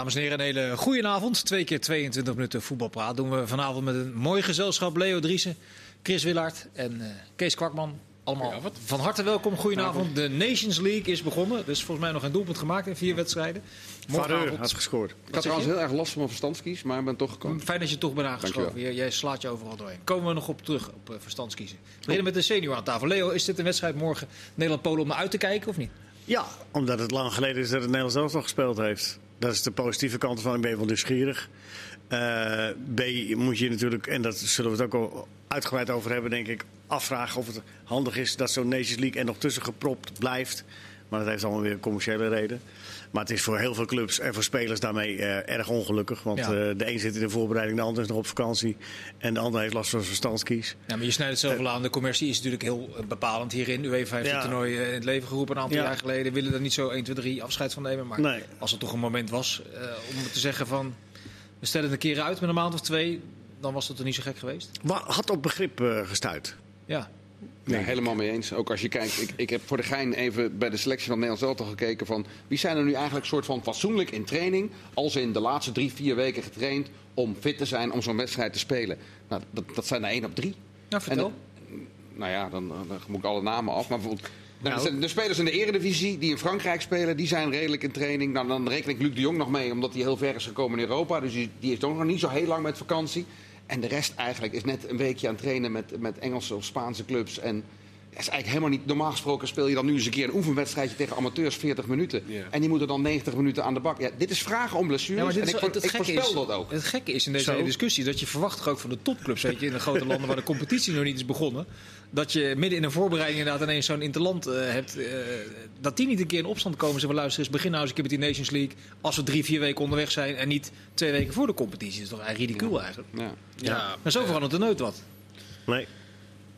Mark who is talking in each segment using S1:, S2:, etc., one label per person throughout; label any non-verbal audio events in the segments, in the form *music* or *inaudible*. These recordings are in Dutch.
S1: Dames en heren, een hele goede avond. Twee keer 22 minuten voetbalpraat doen we vanavond met een mooi gezelschap. Leo Driessen, Chris Willaert en uh, Kees Kwakman. Allemaal van harte welkom. Goedenavond. De Nations League is begonnen. Er is volgens mij nog een doelpunt gemaakt in vier wedstrijden.
S2: Morgenavond had gescoord.
S3: Ik had trouwens heel erg last van mijn verstandskies, maar ik ben toch gekomen.
S1: Fijn dat je toch bent aangeschoven. Jij, slaat je overal doorheen. Komen we nog op terug op uh, verstandskiezen. We beginnen met de senior aan tafel. Leo, is dit een wedstrijd morgen Nederland-Polen om naar uit te kijken of niet?
S2: Ja, omdat het lang geleden is dat het Nederlands zelf nog gespeeld heeft. Dat is de positieve kant van. Ik ben wel nieuwsgierig. Uh, B moet je natuurlijk, en dat zullen we het ook al uitgebreid over hebben, denk ik, afvragen of het handig is dat zo'n Nations League er nog tussen gepropt blijft. Maar dat heeft allemaal weer commerciële reden. Maar het is voor heel veel clubs en voor spelers daarmee uh, erg ongelukkig. Want ja. uh, de een zit in de voorbereiding, de ander is nog op vakantie. En de ander heeft last van zijn verstandskies.
S1: Ja, maar je snijdt het zelf wel aan. De commercie is natuurlijk heel bepalend hierin. UEFA heeft het toernooi in het leven geroepen een aantal ja. jaar geleden. We willen er niet zo 1, 2, 3 afscheid van nemen. Maar nee. als er toch een moment was om te zeggen van... we stellen het een keer uit met een maand of twee... dan was dat er niet zo gek geweest.
S2: Had op begrip gestuurd.
S1: Ja.
S3: Ja, helemaal mee eens. Ook als je kijkt, ik, ik heb voor de gein even bij de selectie van Nederland zelf gekeken van wie zijn er nu eigenlijk soort van fatsoenlijk in training, als in de laatste drie, vier weken getraind om fit te zijn om zo'n wedstrijd te spelen. Nou, dat, dat zijn er één op drie.
S1: Nou, vertel.
S3: En, nou ja, dan, dan, moet ik alle namen af. Maar bijvoorbeeld, nou, de spelers in de eredivisie die in Frankrijk spelen, die zijn redelijk in training. Nou, dan reken ik Luc de Jong nog mee, omdat hij heel ver is gekomen in Europa. Dus die, die is ook nog niet zo heel lang met vakantie. En de rest eigenlijk is net een weekje aan het trainen met, met Engelse of Spaanse clubs. En is eigenlijk helemaal niet. Normaal gesproken speel je dan nu eens een keer een oefenwedstrijdje tegen amateurs 40 minuten. Yeah. En die moeten dan 90 minuten aan de bak. Ja, dit is vragen om blessures. Ja, en ik, het, het ik voorspel
S1: is,
S3: dat ook.
S1: Het gekke is in deze hele discussie dat je verwacht ook van de topclubs. Weet je, in de grote landen waar de competitie nog niet is begonnen. Dat je midden in een voorbereiding inderdaad ineens zo'n interland uh, hebt. Uh, dat die niet een keer in opstand komen. Ze van luisteren, eens begin nou eens een keer met die Nations League. Als we drie, vier weken onderweg zijn en niet twee weken voor de competitie. Dat is toch eigenlijk ridicuul ja. eigenlijk.
S3: Ja.
S1: Ja. Maar zo verandert er nooit wat.
S2: Nee.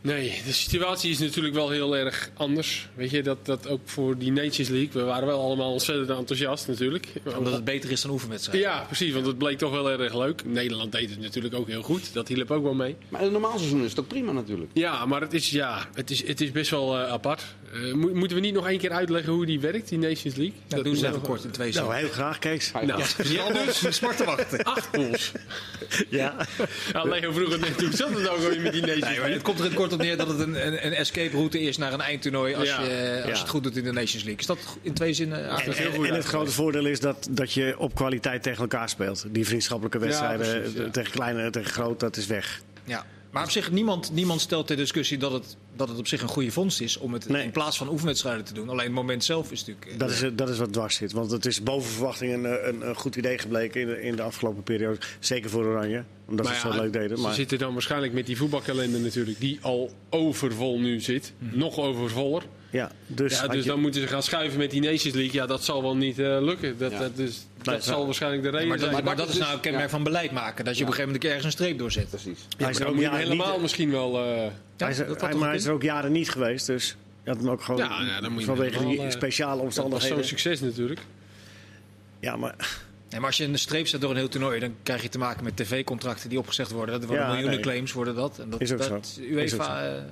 S4: Nee, de situatie is natuurlijk wel heel erg anders. Weet je, dat, dat ook voor die Nations League. We waren wel allemaal ontzettend enthousiast natuurlijk.
S1: Omdat het beter is dan oefenwedstrijden.
S4: Ja, precies, want het bleek toch wel erg leuk. Nederland deed het natuurlijk ook heel goed. Dat hielp ook wel mee.
S3: Maar in het normaal seizoen is het ook prima natuurlijk.
S4: Ja, maar het is, ja, het is, het is best wel uh, apart. Uh, mo moeten we niet nog één keer uitleggen hoe die werkt, die Nations League?
S1: Ja, dat doen ze even kort in twee
S2: Nou, heel graag, Kees.
S1: Nou, ja, dus smart te wachten.
S4: Acht pools. *laughs*
S2: ja.
S4: ja. Leo vroeg het net, hoe zat het nou met die Nations League?
S1: Nee, het komt er kort op neer dat het een een, een escape route is naar een eindtoernooi als, ja. je, als ja. je het goed doet in de Nations League. Is dat in twee zinnen
S2: eigenlijk heel goed? En het grote voordeel is dat, dat je op kwaliteit tegen elkaar speelt. Die vriendschappelijke wedstrijden precies, tegen kleine tegen groot, dat is weg.
S1: Ja. Maar op zich, niemand, niemand stelt ter discussie dat het, dat het op zich een goede vondst is om het nee. in plaats van oefenwedstrijden te doen. Alleen het moment zelf is natuurlijk.
S2: Dat, is, dat is wat dwars zit. Want het is boven verwachting een, een, een goed idee gebleken in de, in de afgelopen periode. Zeker voor Oranje. Omdat maar ze het ja, zo leuk deden.
S4: Ze
S2: maar...
S4: zitten dan waarschijnlijk met die voetbalkalender natuurlijk, die al overvol nu zit. Hm. Nog overvoller.
S2: Ja, dus,
S4: ja, dus
S2: je...
S4: dan moeten ze gaan schuiven met die Nations League. Ja, dat zal wel niet uh, lukken. Dat, ja. dat, dus, dat nee, zal waarschijnlijk de reden
S1: maar,
S4: zijn.
S1: Maar, maar dat is nou een kenmerk van beleid maken. Dat je op een gegeven moment ergens een streep doorzet.
S3: Precies.
S4: Ja, hij is er ook helemaal niet, misschien wel... Uh,
S2: hij is, hij, maar hij is er ook jaren niet geweest. Dus je had hem ook gewoon
S4: ja, ja, dan moet je
S2: vanwege die speciale omstandigheden.
S4: Dat was zo'n succes natuurlijk.
S2: Ja, maar...
S1: Nee, maar als je een streep zet door een heel toernooi, dan krijg je te maken met tv-contracten die opgezegd worden. Dat worden ja, miljoenen nee. claims, worden dat. En dat
S2: is ook
S1: dat,
S2: zo.
S1: UEFA,
S2: is ook zo.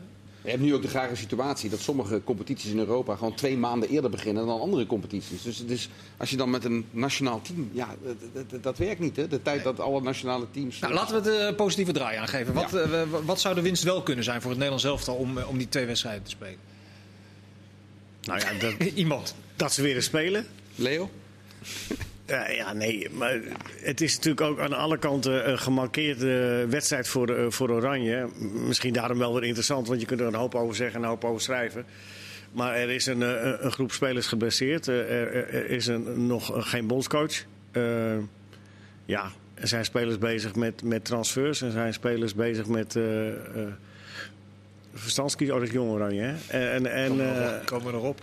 S3: Je hebt nu ook de rare situatie dat sommige competities in Europa gewoon twee maanden eerder beginnen dan andere competities. Dus, dus als je dan met een nationaal team, ja, dat, dat, dat werkt niet. Hè? De tijd dat alle nationale teams.
S1: Nou, laten we het uh, positieve draai aangeven. Wat, ja. uh, wat zou de winst wel kunnen zijn voor het Nederlands elftal om, om die twee wedstrijden te spelen?
S2: Nou ja, dat, *laughs*
S1: iemand.
S2: Dat ze weer eens spelen.
S3: Leo?
S2: Ja, ja, nee, maar het is natuurlijk ook aan alle kanten een gemarkeerde wedstrijd voor, de, voor Oranje. Misschien daarom wel weer interessant, want je kunt er een hoop over zeggen en een hoop over schrijven. Maar er is een, een, een groep spelers geblesseerd. Er, er is een, nog geen bondscoach. Ja, er zijn spelers bezig met, met transfers. Er zijn spelers bezig met verstandskies. Oh, dat is jong Oranje, hè? En, en,
S1: Kom, erop, kom erop.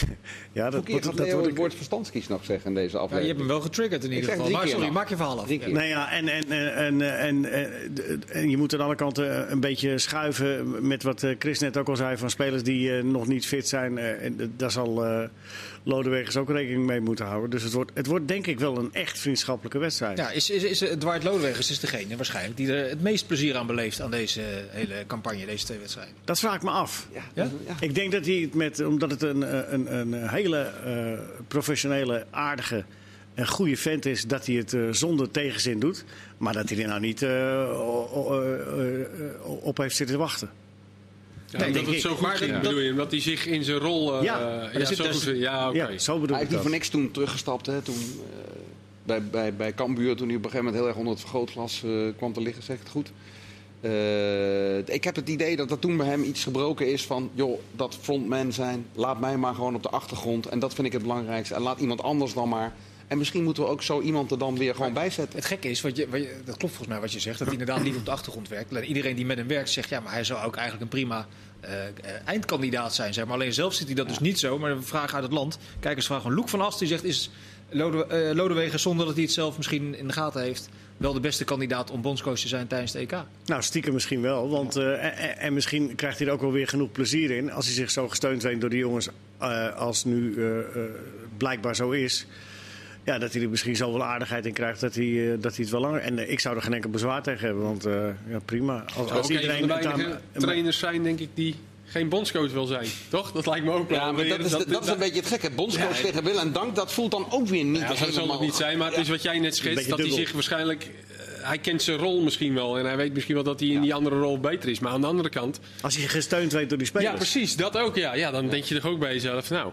S1: *laughs*
S3: ja, dat, dat, dat, dat wordt het woord verstandskies nog zeggen in deze aflevering.
S1: Ja, je hebt hem wel getriggerd in ieder geval. Maar sorry, maak je verhaal af.
S2: Ja. Nou ja, en, en, en, en, en, en je moet aan alle kanten een beetje schuiven met wat Chris net ook al zei van spelers die uh, nog niet fit zijn. Uh, daar zal uh, Lodewegers ook rekening mee moeten houden. Dus het wordt, het wordt denk ik wel een echt vriendschappelijke wedstrijd.
S1: Ja, is, is, is Dwight Lodewegers is degene waarschijnlijk die er het meest plezier aan beleeft aan deze hele campagne, deze twee wedstrijden.
S2: Dat vraag ik me af.
S1: Ja? ja?
S2: Ik denk dat hij het met, omdat het een, een, een hele uh, professionele, aardige een goede vent is, dat hij het eh, zonder tegenzin doet. Maar dat hij er nou niet eh, o- o- eh, eh, op heeft zitten wachten.
S4: Ja,
S2: Nee,
S4: dat het zo goed
S1: Maar
S4: ging,
S1: dat-
S4: bedoel je? Omdat hij zich in zijn rol... eh,
S2: Ja,
S4: ja, zo
S1: dus-
S4: goed- ja oké.
S2: Ja, zo bedoel
S3: Hij
S2: ik
S3: heeft niet
S2: dat.
S3: voor niks toen teruggestapt. Hè, toen, eh, bij, bij, bij Cambuur, toen hij op een gegeven moment heel erg onder het vergrootglas eh, kwam te liggen. Zeg ik het goed? Eh, ik heb het idee dat er toen bij hem iets gebroken is van... joh, dat frontman zijn, laat mij maar gewoon op de achtergrond. En dat vind ik het belangrijkste. En laat iemand anders dan maar... En misschien moeten we ook zo iemand er dan weer gewoon bij zetten.
S1: Het gekke is, wat je, wat je- dat klopt volgens mij wat je zegt, dat hij inderdaad niet op de achtergrond werkt. Iedereen die met hem werkt zegt, ja, maar hij zou ook eigenlijk een prima eh, eindkandidaat zijn. Zeg maar. Alleen zelf ziet hij dat dus niet zo. Maar we vragen uit het land. Kijkers vragen van Loek van Ast, die zegt, is Lode, eh, Lodewegen zonder dat hij het zelf misschien in de gaten heeft, wel de beste kandidaat om bondscoach te zijn tijdens de EK?
S2: Nou, stiekem misschien wel. Want, eh, en, en- en misschien krijgt hij er ook wel weer genoeg plezier in. Als hij zich zo gesteund weet door die jongens, eh, als nu eh, eh, blijkbaar zo is. Ja, dat hij er misschien zoveel aardigheid in krijgt dat hij, eh, dat hij het wel langer... En eh, ik zou er geen enkel bezwaar tegen hebben, want eh, ja, prima. Als, als
S4: ook een van de
S2: aan-
S4: trainers zijn, denk ik, die geen bondscoach wil zijn. Toch? Dat lijkt me ook wel.
S3: Ja, maar dat is, dat, is een beetje het gekke. Bondscoach
S4: Ja,
S3: tegen wil en dank, dat voelt dan ook weer niet
S4: Ja, zo zal het niet zijn, maar het is wat jij net schetst. Dat hij zich waarschijnlijk... hij kent zijn rol misschien wel. En hij weet misschien wel dat hij in die andere rol beter is. Maar aan de andere kant...
S2: Als hij gesteund weet door die spelers.
S4: Ja, precies. Dat ook, ja. ja dan denk je toch ook bij jezelf, nou...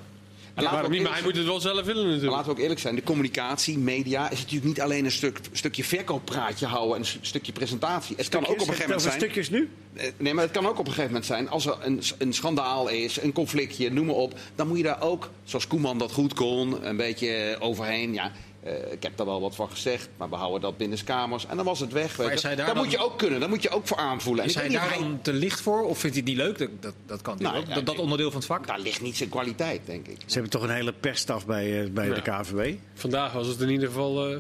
S4: waarom niet? Maar hij moet het wel zelf willen
S3: Maar
S4: natuurlijk.
S3: laten we ook eerlijk zijn, de communicatie, media, is natuurlijk niet alleen een stuk, stukje verkooppraatje houden en een stukje presentatie. Het kan ook op een gegeven moment zijn.
S2: stukjes nu?
S3: Eh, Nee, maar het kan ook op een gegeven moment zijn, als er een, een schandaal is, een conflictje, noem maar op, dan moet je daar ook, zoals Koeman dat goed kon, een beetje overheen. Ja, eh, ik heb daar wel wat van gezegd, maar we houden dat binnen kamers. En dan was het weg. weet
S1: daar
S3: dat
S1: dan-
S3: moet je ook kunnen, daar moet je ook voor aanvoelen. En
S1: Is hij daar dan te licht voor? Of vindt hij het niet leuk? Dat, dat, dat kan
S3: Nou,
S1: natuurlijk ook.
S3: ja,
S1: Dat, onderdeel van het vak.
S3: Daar ligt niet zijn kwaliteit, denk ik.
S2: Ze hebben toch een hele persstaf bij, eh, bij
S4: Ja.
S2: de KVB.
S4: Vandaag was het in ieder geval eh,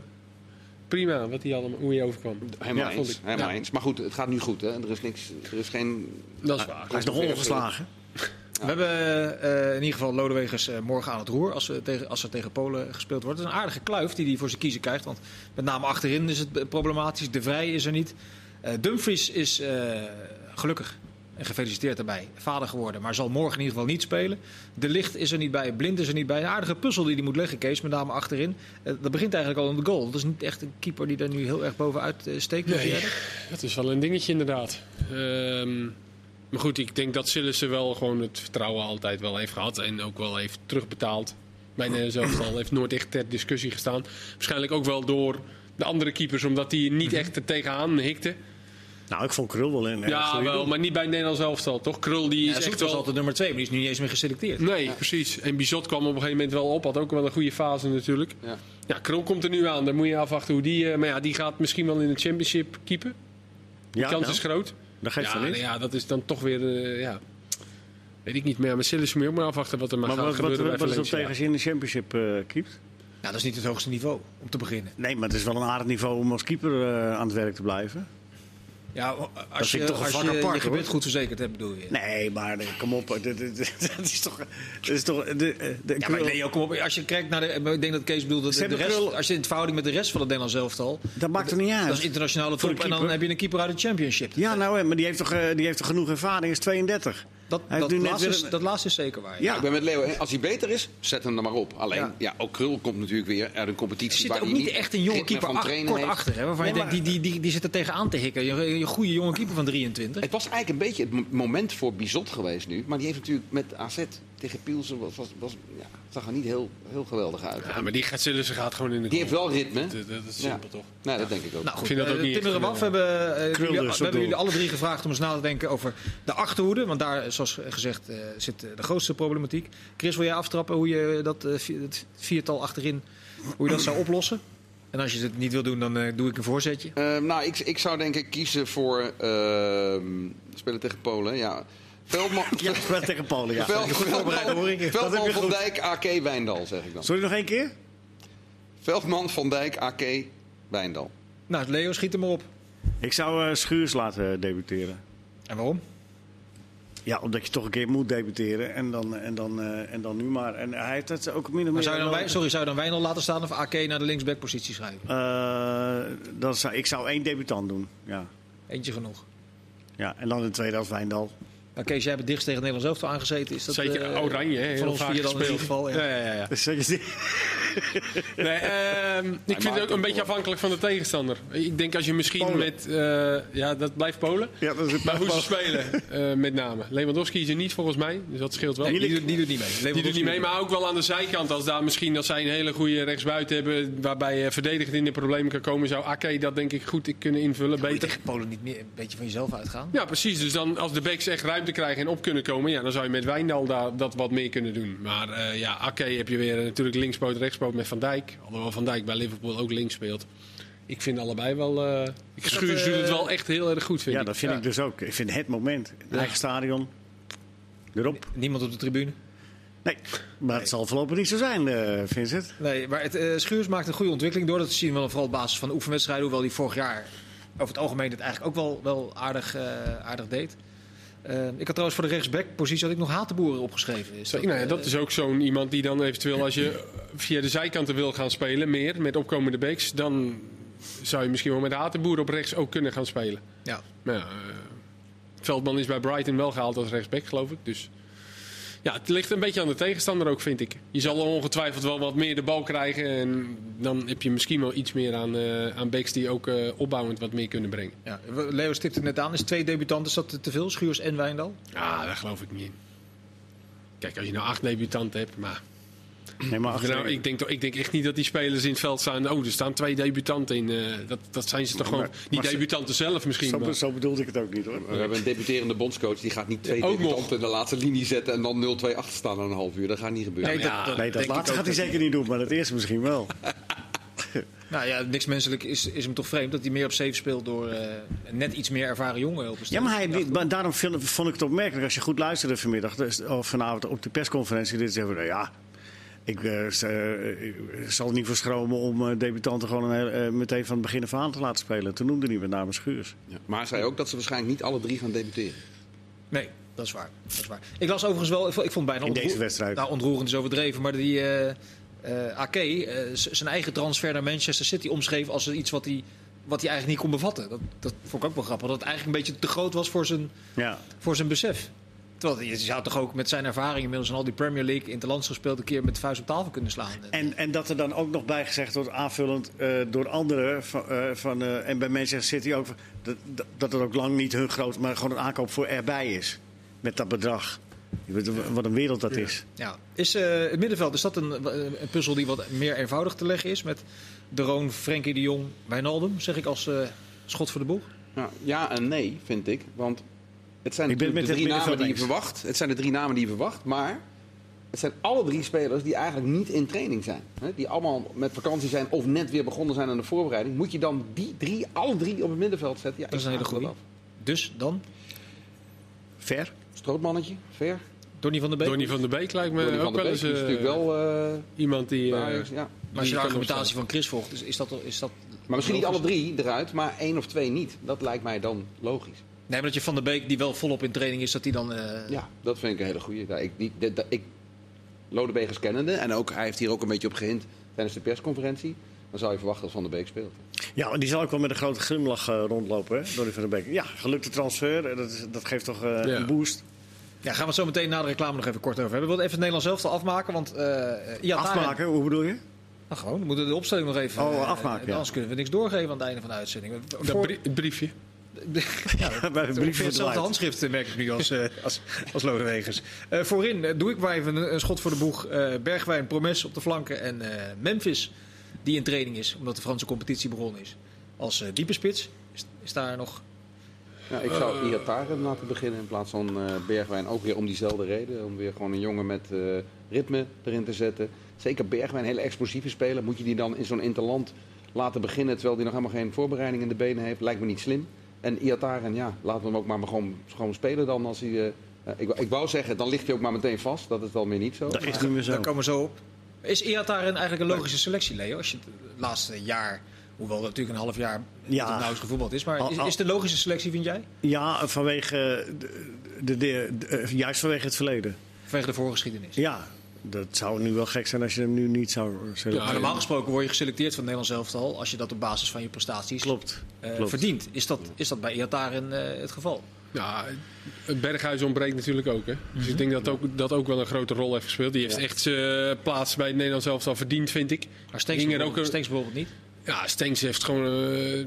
S4: prima wat hij allemaal, hoe hij overkwam.
S3: Helemaal
S2: Ja,
S3: eens.
S4: vond ik.
S3: Helemaal
S4: Ja.
S3: eens. Maar goed, het gaat nu goed. Hè? Er is niks, er is geen...
S4: Dat is waar.
S2: Hij is nog ongeslagen.
S1: We hebben eh, in ieder geval Lodewegers eh, morgen aan het roer als, we tegen, als er tegen Polen gespeeld wordt. Het is een aardige kluif die hij voor zijn kiezen krijgt. Want met name achterin is het problematisch. De Vrij is er niet. Eh, Dumfries is gelukkig en gefeliciteerd daarbij vader geworden. Maar zal morgen in ieder geval niet spelen. De Licht is er niet bij. Blind is er niet bij. Een aardige puzzel die hij moet leggen, Kees. Met name achterin. Dat begint eigenlijk al in de goal. Dat is niet echt een keeper die er nu heel erg bovenuit steekt.
S4: Nee, dat is wel een dingetje inderdaad. Ehm, maar goed, ik denk dat Sillissen wel gewoon het vertrouwen altijd wel heeft gehad. En ook wel heeft terugbetaald. Mijn uh, zelfstal heeft nooit echt ter discussie gestaan. Waarschijnlijk ook wel door de andere keepers, omdat die niet echt er tegenaan hikte.
S2: Nou, ik vond Krul wel een erg
S4: Ja,
S2: goede
S4: wel, maar niet bij het Nederlands elftal, toch? Krul die
S1: Ja,
S4: is echt
S1: was
S4: wel...
S1: altijd nummer twee, maar die is nu niet eens meer geselecteerd.
S4: Nee, precies. En Bizot kwam op een gegeven moment wel op. Had ook wel een goede fase natuurlijk.
S3: Ja.
S4: Ja, Krul komt er nu aan. Dan moet je afwachten hoe die... eh, maar ja, die gaat misschien wel in de championship keepen. De
S2: Ja,
S4: kans
S2: nou,
S4: is groot.
S2: Dat geeft
S4: ja,
S2: wel
S4: nou ja, dat is dan toch weer... eh, ja. Weet ik niet meer. Maar Sillis moet je ook maar afwachten wat er maar,
S2: Maar
S4: gaat
S2: wat, wat,
S4: gebeuren
S2: wat,
S4: bij
S2: is dat tegen als je in de championship eh keept?
S1: Nou, dat is niet het hoogste niveau om te beginnen.
S2: Nee, maar het is wel een aardig niveau om als keeper eh, aan het werk te blijven.
S1: Ja, als je,
S2: toch een
S1: als je
S2: apart,
S1: je goed verzekerd hebt, bedoel je.
S2: Nee, maar eh, kom op. *laughs* Dat, is toch... Dat is toch de, de, de
S1: Ja, maar nee, kom op. Als je kijkt naar de. Ik denk dat Kees bedoelt dat de, rest.
S2: Krul-
S1: Als je in verhouding met de rest van het Nederlands elftal.
S2: dat maakt er niet uit.
S1: Dat is internationale top. En dan heb je een keeper uit de championship.
S2: Ja, nou, maar die heeft toch, eh, die heeft toch genoeg ervaring? Is 32.
S1: Dat, dat, laatste is,
S2: een-
S1: dat laatste is zeker waar.
S2: Ja.
S3: Ik ben met Leo. Als hij beter is, zet hem er maar op. Alleen,
S1: Ja.
S3: ja, ook Krul komt natuurlijk weer uit een
S1: Er
S3: competitie
S1: zit
S3: waar
S1: ook niet echt een jonge keeper
S3: van
S1: ach-
S3: trainen
S1: kort
S3: heeft.
S1: achter. Hè, waarvan
S2: Nee,
S1: je denkt, die, die, die, die zit er tegenaan te hikken. Je, je goede jonge keeper van 23.
S3: Het was eigenlijk een beetje het mo- moment voor Bizot geweest nu. Maar die heeft natuurlijk met AZ tegen Pielsen... Was, was, was, ja, zag er niet heel, heel geweldig uit.
S4: Ja, maar die gaat Sillissen gaat gewoon in de
S3: Die heeft wel ritme.
S4: Dat, dat is
S3: Ja.
S4: simpel toch?
S3: Nee, dat denk ik ook.
S1: Nou goed,
S4: Ik vind dat ook
S1: eh,
S4: niet
S1: Tim we
S4: geweldig.
S1: hebben, eh, jullie- we hebben jullie alle drie gevraagd om eens na te denken over de achterhoede. Want daar, zoals gezegd, eh, zit eh, de grootste problematiek. Chris, wil jij aftrappen hoe je dat eh, viertal achterin hoe je dat zou oplossen? En als je het niet wil doen, dan eh, doe ik een voorzetje.
S3: Ehm, nou, ik, ik zou denk ik kiezen voor... ehm, spelen tegen Polen, ja. Veldman, *laughs*
S2: Ja, wel tegen Polen, ja.
S3: Veld-
S2: hoor ik.
S3: Veldman van. Dijk, AK, Wijndal, zeg ik dan.
S2: Sorry, nog één keer?
S3: Veldman van Dijk, AK, Wijndal.
S1: Nou, Leo, schiet hem op.
S2: Ik zou eh, Schuurs laten debuteren.
S1: En waarom?
S2: Ja, omdat je toch een keer moet debuteren. En dan, en dan, eh, en dan nu maar. En hij heeft het ook min of
S1: Maar
S2: meer...
S1: zou je dan, Wij- sorry, zou je dan Wijnal laten staan of AK naar de linksbackpositie schrijven?
S2: Eh, dan zou, ik zou één debutant doen. Ja.
S1: Eentje genoeg.
S2: Ja, en dan de tweede als Wijndal.
S1: Nou, Kees, jij hebt dichtst tegen Nederland zelf toe aangezeten. Is dat,
S4: Zeker
S1: eh,
S4: oranje, hè,
S1: van
S4: heel
S1: ons vier dan in ieder geval. Ja.
S4: Ja, ja, *laughs* Nee, ehm, ik vind het ook een beetje afhankelijk van de tegenstander. Ik denk als je misschien
S2: Polen.
S4: met... eh, ja, dat blijft Polen.
S2: Ja, dat is het
S4: Maar hoe ze spelen, *laughs* eh, met name. Lewandowski is er niet volgens mij, dus dat scheelt wel.
S1: Nee, die, doet- die doet niet mee.
S4: Die doet niet mee, maar ook wel aan de zijkant. Als daar misschien als zij een hele goede rechtsbuiten hebben, waarbij je verdedigend in de problemen kan komen, zou Ake dat denk ik goed kunnen invullen.
S1: Moet je
S4: Beter.
S1: tegen Polen niet meer een beetje van jezelf uitgaan?
S4: Ja, precies. Dus dan als de backs echt ruimte krijgen en op kunnen komen, ja, dan zou je met Wijndal daar, dat wat meer kunnen doen. Maar eh, ja, Ake heb je weer natuurlijk linkspoot, rechtspoot met Van Dijk. Alhoewel Van Dijk bij Liverpool ook links speelt. Ik vind allebei wel... eh ik Schuurs doet het wel echt heel erg goed, vind
S2: Ja,
S4: ik.
S2: dat vind ik dus ook. Ik vind het moment. Eigen stadion. Erop.
S1: Niemand op de tribune?
S2: Nee, maar het zal voorlopig niet zo zijn, eh Vincent.
S1: Nee, maar het, eh, Schuurs maakt een goede ontwikkeling door. Dat zien we wel vooral op basis van de oefenwedstrijden. Hoewel hij vorig jaar over het algemeen het eigenlijk ook wel, wel aardig, eh, aardig deed. Eh, ik had trouwens voor de rechtsback-positie had ik nog Hatenboeren opgeschreven. Is
S4: nou ja, dat is ook zo'n iemand die dan eventueel, als je via de zijkanten wil gaan spelen, meer met opkomende backs, dan zou je misschien wel met Hatenboer op rechts ook kunnen gaan spelen.
S1: Ja.
S4: Maar ja, eh, Veldman is bij Brighton wel gehaald als rechtsback, geloof ik. Dus ja, het ligt een beetje aan de tegenstander ook, vind ik. Je zal ongetwijfeld wel wat meer de bal krijgen. En dan heb je misschien wel iets meer aan, eh, aan backs die ook eh, opbouwend wat meer kunnen brengen.
S1: Ja. Leo stipte het net aan. Is twee debutanten, dat te veel? Schuurs en Wijndal?
S4: Ah, daar geloof ik niet in. Kijk, als je nou acht debutanten hebt, maar...
S2: Nee, maar
S4: Nou, ik, denk, toch- ik denk echt niet dat die spelers in het veld staan. Oh, er staan twee debutanten in. eh, dat, dat zijn ze toch gewoon. Die
S2: ze-
S4: debutanten zelf misschien.
S2: zo,
S4: maar-
S2: zo bedoelde ik het ook niet hoor.
S3: We hebben een debuterende bondscoach die gaat niet twee
S4: Ook
S3: debutanten
S4: nog.
S3: in de laatste linie zetten en dan 0-2 achter staan na een half uur. Dat gaat niet gebeuren.
S1: Nee, dat, dat
S2: Nee, dat laatste gaat hij zeker niet doen, maar dat eerste misschien wel. *laughs*
S1: Nou ja, niks menselijk is, is hem toch vreemd dat hij meer op safe speelt door eh, net iets meer ervaren jongen op
S2: Ja, maar, hij, maar daarom vond ik het opmerkelijk als je goed luisterde vanmiddag dus, of vanavond op de persconferentie. Dit zeggen nou ja, ik, eh, eh, ik zal er niet voor schromen om eh, debutanten gewoon een, meteen van het begin af aan te laten spelen. Toen noemde hij met name Schuurs.
S3: Ja. Maar hij zei ook dat ze waarschijnlijk niet alle drie gaan debuteren.
S1: Nee, dat is waar. Dat is waar. Ik las overigens wel, ik vond- ik vond het bijna
S2: In deze wedstrijd.
S1: Nou, ontroerend is overdreven, maar die eh eh, Ake, zijn eigen transfer naar Manchester City omschreef als iets wat hij, wat hij eigenlijk niet kon bevatten. Dat, dat vond ik ook wel grappig, dat het eigenlijk een beetje te groot was voor zijn,
S2: Ja.
S1: voor zijn besef. Terwijl je zou toch ook met zijn ervaring inmiddels in al die Premier League in het land gespeeld een keer met de vuist op tafel kunnen slaan.
S2: En, en dat er dan ook nog bij gezegd wordt, aanvullend eh, door anderen van, eh, van, eh, en bij Manchester City ook, dat, dat, dat het ook lang niet hun groot, maar gewoon een aankoop voor erbij is. Met dat bedrag. Je weet wat een wereld dat is.
S1: Ja. Is eh, het middenveld, is dat een, een puzzel die wat meer eenvoudig te leggen is? Met De Roon, Frenkie de Jong, Wijnaldum, zeg ik als eh, schot voor de boeg?
S3: Ja, ja en nee, vind ik. Want het zijn
S2: Ik ben
S3: natuurlijk de drie
S2: het
S3: namen die je verwacht. Het zijn de drie namen die je verwacht. Maar het zijn alle drie spelers die eigenlijk niet in training zijn. Hè? Die allemaal met vakantie zijn of net weer begonnen zijn aan de voorbereiding. Moet je dan die drie, alle drie op het middenveld zetten? Ja,
S1: Dat is een hele goede. Dus dan,
S2: Ver?
S3: Strootmannetje, ver.
S1: Donny van der Beek.
S4: Donny van der Beek lijkt me
S3: Donny
S4: ook wel eens
S3: is
S4: eh,
S3: natuurlijk wel eh,
S4: iemand die. eh,
S3: Ajax, ja.
S1: Maar als je de argumentatie van Chris volgt, is, is dat, is dat
S3: Maar misschien niet alle drie eruit, maar één of twee niet. Dat lijkt mij dan logisch.
S1: Nee, maar dat je Van der Beek, die wel volop in training is, dat hij dan... eh,
S3: Ja, dat vind ik een hele goede. Ja, ik, die, dat- ik, Lodewegers kennende, en ook, hij heeft hier ook een beetje op gehind tijdens de persconferentie. Dan zou je verwachten dat Van der Beek speelt.
S2: Ja, en die zal ook wel met een grote glimlach eh, rondlopen, hè? Donny van der Beek. Ja, gelukte transfer. eh, Dat, is- dat geeft toch eh,
S4: Ja.
S2: een boost.
S1: Ja, gaan we zo meteen na de reclame nog even kort over hebben. We willen even het Nederlands zelf afmaken, want... eh
S2: Afmaken, hoe bedoel je?
S1: Nou, gewoon, we moeten de opstelling nog even...
S2: Oh, afmaken, ja.
S1: Anders kunnen we niks doorgeven aan het einde van de uitzending.
S4: dat
S1: Voor-
S4: briefje. *laughs*
S1: ja,
S2: Bij briefje
S1: hetzelfde handschrift merk ik nu als, eh, als, als Lodewegers. Eh, voorin eh, doe ik maar even een, een schot voor de boeg. Eh, Bergwijn, Promes op de flanken en eh, Memphis die in training is. Omdat de Franse competitie begonnen is. Als eh, diepe spits is, is daar nog...
S3: Ja, ik zou Iataren laten beginnen in plaats van eh, Bergwijn. Ook weer om diezelfde reden. Om weer gewoon een jongen met eh, ritme erin te zetten. Zeker Bergwijn, een hele explosieve speler. Moet je die dan in zo'n interland laten beginnen terwijl hij nog helemaal geen voorbereiding in de benen heeft? Lijkt me niet slim. En Iataren, ja, laten we hem ook maar, maar gewoon, gewoon spelen dan. Als hij, eh, eh, ik, wou- ik wou zeggen, dan ligt hij ook maar meteen vast. Dat is dan weer niet zo.
S2: Dat is niet meer zo.
S1: Daar komen we zo op. Is Iataren eigenlijk een logische selectie, Leo? Als je het laatste jaar, hoewel dat natuurlijk een half jaar
S2: Ja.
S1: het nauwelijks gevoetbald is. Maar is, is het een logische selectie, vind jij?
S2: Ja, vanwege de, de, de- de- juist vanwege het verleden.
S1: Vanwege de voorgeschiedenis.
S2: Ja, dat zou nu wel gek zijn als je hem nu niet zou selecteren.
S1: Maar normaal gesproken word je geselecteerd van het Nederlands elftal als je dat op basis van je prestaties
S2: Klopt.
S1: eh,
S2: klopt.
S1: verdient. Is dat, is dat bij Iataren eh, het geval?
S4: Ja, Berghuis ontbreekt natuurlijk ook. Hè? Dus ik denk dat ook, dat ook wel een grote rol heeft gespeeld. Die heeft
S3: Ja.
S4: echt zijn plaats bij het Nederlands elftal verdiend, vind ik.
S1: Maar Stenks
S4: ook
S1: bijvoorbeeld, Stenks bijvoorbeeld niet.
S4: Ja, Stenks heeft gewoon... eh,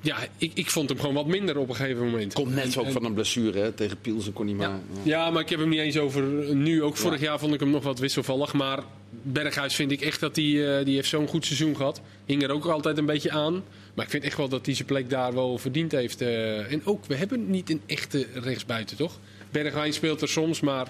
S4: ja, ik, ik vond hem gewoon wat minder op een gegeven moment.
S3: Komt net zo ook
S4: En-
S3: van een blessure hè? tegen Pielsen kon hij maar.
S1: Ja.
S3: ja.
S4: Ja, maar ik heb hem niet eens over nu. Ook vorig
S3: Ja.
S4: jaar vond ik hem nog wat wisselvallig. Maar Berghuis vind ik echt dat hij... eh, die heeft zo'n goed seizoen gehad. Hing er ook altijd een beetje aan. Maar ik vind echt wel dat hij zijn plek daar wel verdiend heeft. eh. en ook, we hebben niet een echte rechtsbuiten, toch? Bergwijn speelt er soms, maar...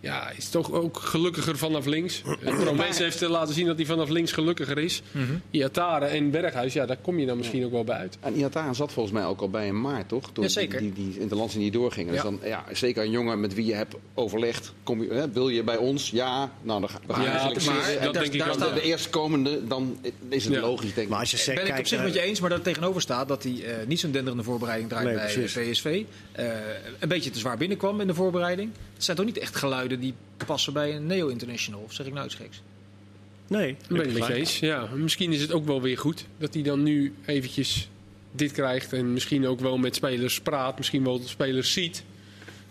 S4: Ja, is toch ook gelukkiger vanaf links. En *clears throat* Promes heeft eh, laten zien dat hij vanaf links gelukkiger is. Iatare en Berghuis, ja, daar kom je dan misschien ook wel bij uit.
S3: En Iataren zat volgens mij ook al bij een maart, toch? Toen
S1: Jazeker.
S3: Die, die, die interlandse niet doorgingen.
S1: Ja.
S3: Dus dan, ja, zeker een jongen met wie je hebt overlegd. Kom je, hè, wil je bij ons? Ja. Nou, dan ga, we gaan
S4: Ja, maar
S3: En
S4: dat
S3: daar-
S4: denk ik
S3: daar staat de eerstkomende, dan is het
S4: Ja.
S3: logisch, denk ik.
S2: Maar als je zegt,
S1: ben ik op zich
S2: eh,
S1: met je eens, maar dat tegenover staat dat hij eh, niet zo'n denderende voorbereiding draait
S2: Nee,
S1: bij
S2: precies.
S1: PSV. Eh, een beetje te zwaar binnenkwam in de voorbereiding. Het zijn toch niet echt geluiden die passen bij een Neo-International? Of zeg ik nou iets geks?
S2: Nee,
S4: ben ik met eens. Ja, misschien is het ook wel weer goed dat hij dan nu eventjes dit krijgt. En misschien ook wel met spelers praat. Misschien wel spelers ziet.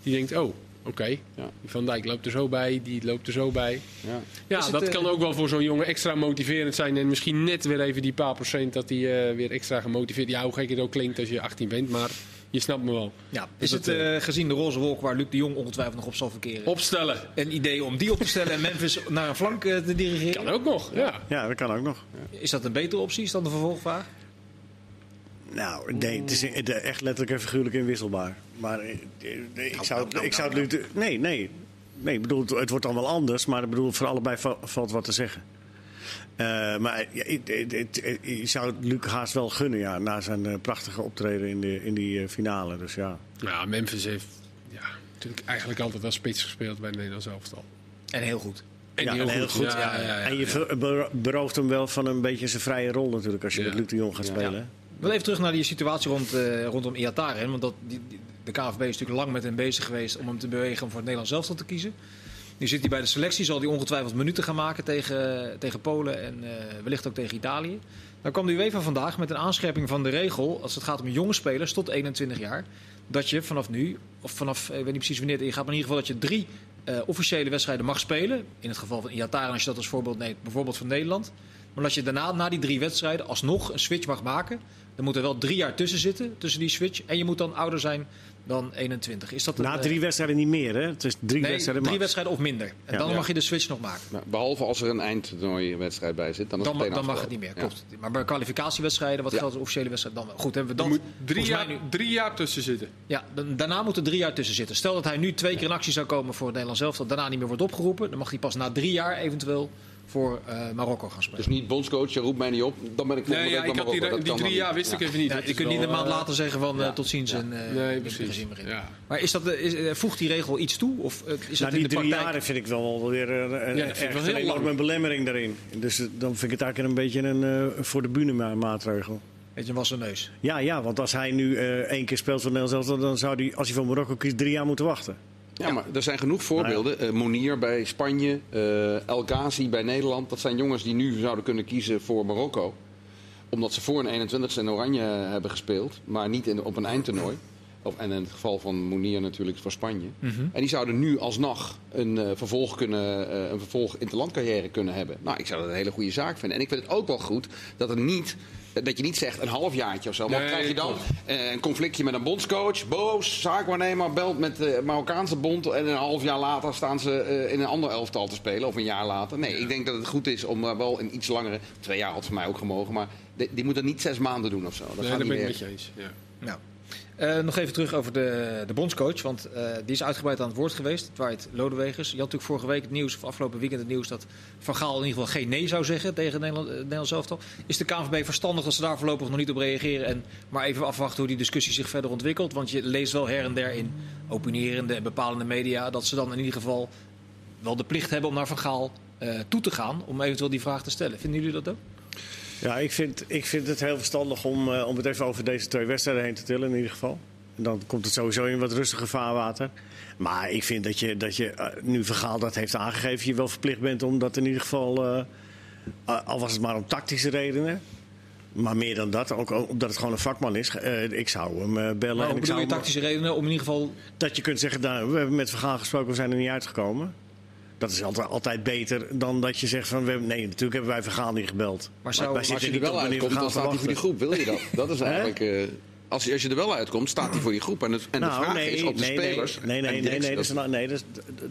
S4: Die denkt, oh, oké.
S3: Ja.
S4: Van Dijk loopt er zo bij. Die loopt er zo bij.
S3: Ja.
S4: Ja, dat
S1: eh,
S4: kan ook wel voor zo'n jongen extra motiverend zijn. En misschien net weer even die paar procent dat hij eh, weer extra gemotiveerd... Ja, hoe gek het ook klinkt als je 18 bent. Maar je snapt me wel.
S1: Ja, is
S4: dat,
S1: het eh, gezien de roze wolk waar Luc de Jong ongetwijfeld nog op zal verkeren?
S4: Opstellen.
S1: Een idee om die op te stellen en Memphis naar een flank eh, te dirigeren?
S4: Kan ook nog, ja.
S2: ja, dat kan ook nog.
S1: Is dat een betere optie? Is dan de vervolgvraag?
S2: Nou, nee, het is echt letterlijk en figuurlijk inwisselbaar. Maar eh, eh, ik zou, het- ik zou het nu... te- Nee, nee. Nee, ik bedoel, het, wordt dan wel anders, maar ik bedoel, voor allebei va- valt wat te zeggen. Eh, maar ja, je zou het Luc haast wel gunnen, ja, na zijn eh, prachtige optreden in, de, in die eh, finale. Dus ja.
S4: Ja, Memphis heeft ja, natuurlijk eigenlijk altijd als spits gespeeld bij het Nederlands elftal.
S1: En heel goed.
S4: En
S2: Ja,
S4: heel,
S2: en heel
S4: goed.
S2: goed.
S4: Ja, ja, ja,
S2: en je berooft hem wel van een beetje zijn vrije rol natuurlijk, als je
S4: Ja.
S2: met Luc de Jong gaat
S3: Ja.
S2: spelen.
S1: Wil even terug naar die situatie rond, eh, rondom Iataren. Want dat, die, die- de KVB is natuurlijk lang met hem bezig geweest om hem te bewegen om voor het Nederlands elftal te kiezen. Nu zit hij bij de selectie, zal hij ongetwijfeld minuten gaan maken tegen, tegen Polen en eh, wellicht ook tegen Italië. Dan kwam de UEFA vandaag met een aanscherping van de regel, als het gaat om jonge spelers tot 21 jaar, dat je vanaf nu, of vanaf, ik weet niet precies wanneer het ingaat, maar in ieder geval dat je drie eh, officiële wedstrijden mag spelen. In het geval van Iataren, als je dat als voorbeeld neemt, bijvoorbeeld van Nederland. Maar dat je daarna, na die drie wedstrijden, alsnog een switch mag maken. Dan moet er wel drie jaar tussen zitten, tussen die switch. En je moet dan ouder zijn dan 21. Is dat
S2: Na
S1: eh,
S2: drie wedstrijden niet meer, hè? Het is drie
S1: nee,
S2: wedstrijden
S1: drie wedstrijden of minder. En
S2: Ja.
S1: dan
S3: Ja.
S1: mag je de switch nog maken.
S3: Nou, behalve als er een eindtoernooiwedstrijd bij zit, dan
S1: Dan, dan mag het niet meer. Klopt. Maar bij kwalificatiewedstrijden, wat
S3: Ja.
S1: geldt als officiële wedstrijd, dan wel. Goed, hebben we
S4: Er
S1: dat.
S4: moet drie jaar,
S1: nu-
S4: drie jaar tussen zitten.
S1: Ja, dan- daarna moet er drie jaar tussen zitten. Stel dat hij nu twee keer in actie zou komen voor het Nederlands elftal, daarna niet meer wordt opgeroepen, dan mag hij pas na drie jaar eventueel voor eh, Marokko gaan spelen.
S3: Dus niet bondscoach, je roept mij niet op, dan ben ik volgende
S4: Nee, ja,
S3: week
S4: ik had die, die drie
S3: dan
S4: jaar wist ik even niet.
S1: Ja, je kunt niet een maand later zeggen van eh, tot ziens en eh
S4: Nee, precies. Ja.
S1: Maar is dat, is, voegt die regel iets toe? Of is het
S2: Nou, die
S1: in de
S2: drie jaren vind ik wel weer een, een
S4: heel
S2: enorme
S4: lang.
S2: belemmering daarin. Dus dan vind ik het eigenlijk een beetje een voor de bühne ma- maatregel.
S1: Weet je, was een neus.
S2: Ja, ja, want als hij nu één keer speelt voor Nederland dan zou hij, als hij voor Marokko kiest, drie jaar moeten wachten.
S3: Ja, maar er zijn genoeg voorbeelden. Eh, Monier bij Spanje, eh, El Ghazi bij Nederland. Dat zijn jongens die nu zouden kunnen kiezen voor Marokko. Omdat ze voor een 21ste in Oranje hebben gespeeld, maar niet in, op een eindtoernooi. Of, en in het geval van Monier natuurlijk voor Spanje. En die zouden nu alsnog een eh, vervolg kunnen, eh, een vervolg interlandcarrière kunnen hebben. Nou, ik zou dat een hele goede zaak vinden. En ik vind het ook wel goed dat er niet dat je niet zegt een halfjaartje of zo. Maar
S4: Nee,
S3: krijg je dan eh, een conflictje met een bondscoach, boos, zaakwaarnemer, belt met de Marokkaanse bond. En een half jaar later staan ze eh, in een ander elftal te spelen. Of een jaar later. Nee, ik denk dat het goed is om eh, wel een iets langere. Twee jaar had voor mij ook gemogen. Maar die, die moet dat niet zes maanden doen of zo. Dat
S4: Nee,
S3: gaat
S4: daar
S3: niet
S4: ben ik met je eens. Ja.
S1: Nou, eh, nog even terug over de, de bondscoach. Want eh, die is uitgebreid aan het woord geweest. Dwight Lodewegers. Je had natuurlijk vorige week het nieuws, of afgelopen weekend het nieuws... dat Van Gaal in ieder geval geen nee zou zeggen tegen Nederland, het Nederlands elftal. Is de KNVB verstandig dat ze daar voorlopig nog niet op reageren... en maar even afwachten hoe die discussie zich verder ontwikkelt? Want je leest wel her en der in opinierende en bepalende media... dat ze dan in ieder geval wel de plicht hebben om naar Van Gaal eh, toe te gaan... om eventueel die vraag te stellen. Vinden jullie dat ook?
S2: Ja, ik vind, ik vind het heel verstandig om, eh, om het even over deze twee wedstrijden heen te tillen in ieder geval. En dan komt het sowieso in wat rustiger vaarwater. Maar ik vind dat je, dat je eh, nu Vergaal dat heeft aangegeven, je wel verplicht bent om dat in ieder geval, eh, al was het maar om tactische redenen, Maar meer dan dat, ook omdat het gewoon een vakman is. ik zou hem bellen.
S1: Maar
S2: en ik zou
S1: je tactische redenen om in ieder geval...
S2: dat je kunt zeggen, nou, we hebben met Vergaal gesproken, we zijn er niet uitgekomen. Dat is altijd, altijd beter dan dat je zegt van, we hebben, nee, natuurlijk hebben wij Vergaal niet gebeld.
S1: Maar zou-
S2: wij
S3: als je er wel uitkomt, dan staat hij voor die groep. Wil je dat? *laughs* Dat is eigenlijk... eh, als, je, als je er wel uitkomt, staat hij voor die groep. En, het, en de
S2: Nou,
S3: vraag
S2: nee,
S3: is op de
S2: nee,
S3: spelers...
S2: Nee, nee, nee, nee, nou- nee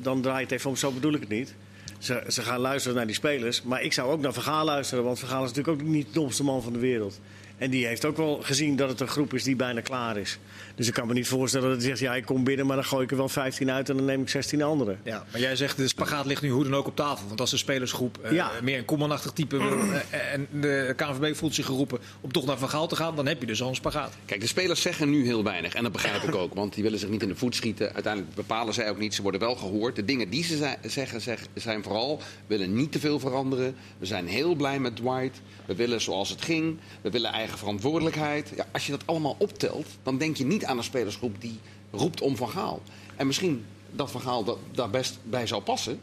S2: dan draai je het even om, zo bedoel ik het niet. Ze, ze gaan luisteren naar die spelers. Maar ik zou ook naar Vergaal luisteren, want Vergaal is natuurlijk ook niet de domste man van de wereld. En die heeft ook wel gezien dat het een groep is die bijna klaar is. Dus ik kan me niet voorstellen dat hij zegt, ja, ik kom binnen, maar dan gooi ik er wel 15 uit en dan neem ik 16 anderen.
S1: Ja, maar jij zegt de spagaat ligt nu hoe dan ook op tafel. Want als de spelersgroep eh,
S2: Ja.
S1: meer een kommanachtig type wil, eh, en de KNVB voelt zich geroepen om toch naar Van Gaal te gaan, dan heb je dus al een spagaat.
S3: Kijk, de spelers zeggen nu heel weinig. En dat begrijp ik ook. Want die willen zich niet in de voet schieten. Uiteindelijk bepalen zij ook niet. Ze worden wel gehoord. De dingen die ze zeggen zeg- zijn vooral... we willen niet te veel veranderen. We zijn heel blij met Dwight. We willen zoals het ging. We willen eigen verantwoordelijkheid. Ja, als je dat allemaal optelt... dan denk je niet aan een spelersgroep die roept om Van Gaal. En misschien dat Van Gaal dat, daar best bij zou passen...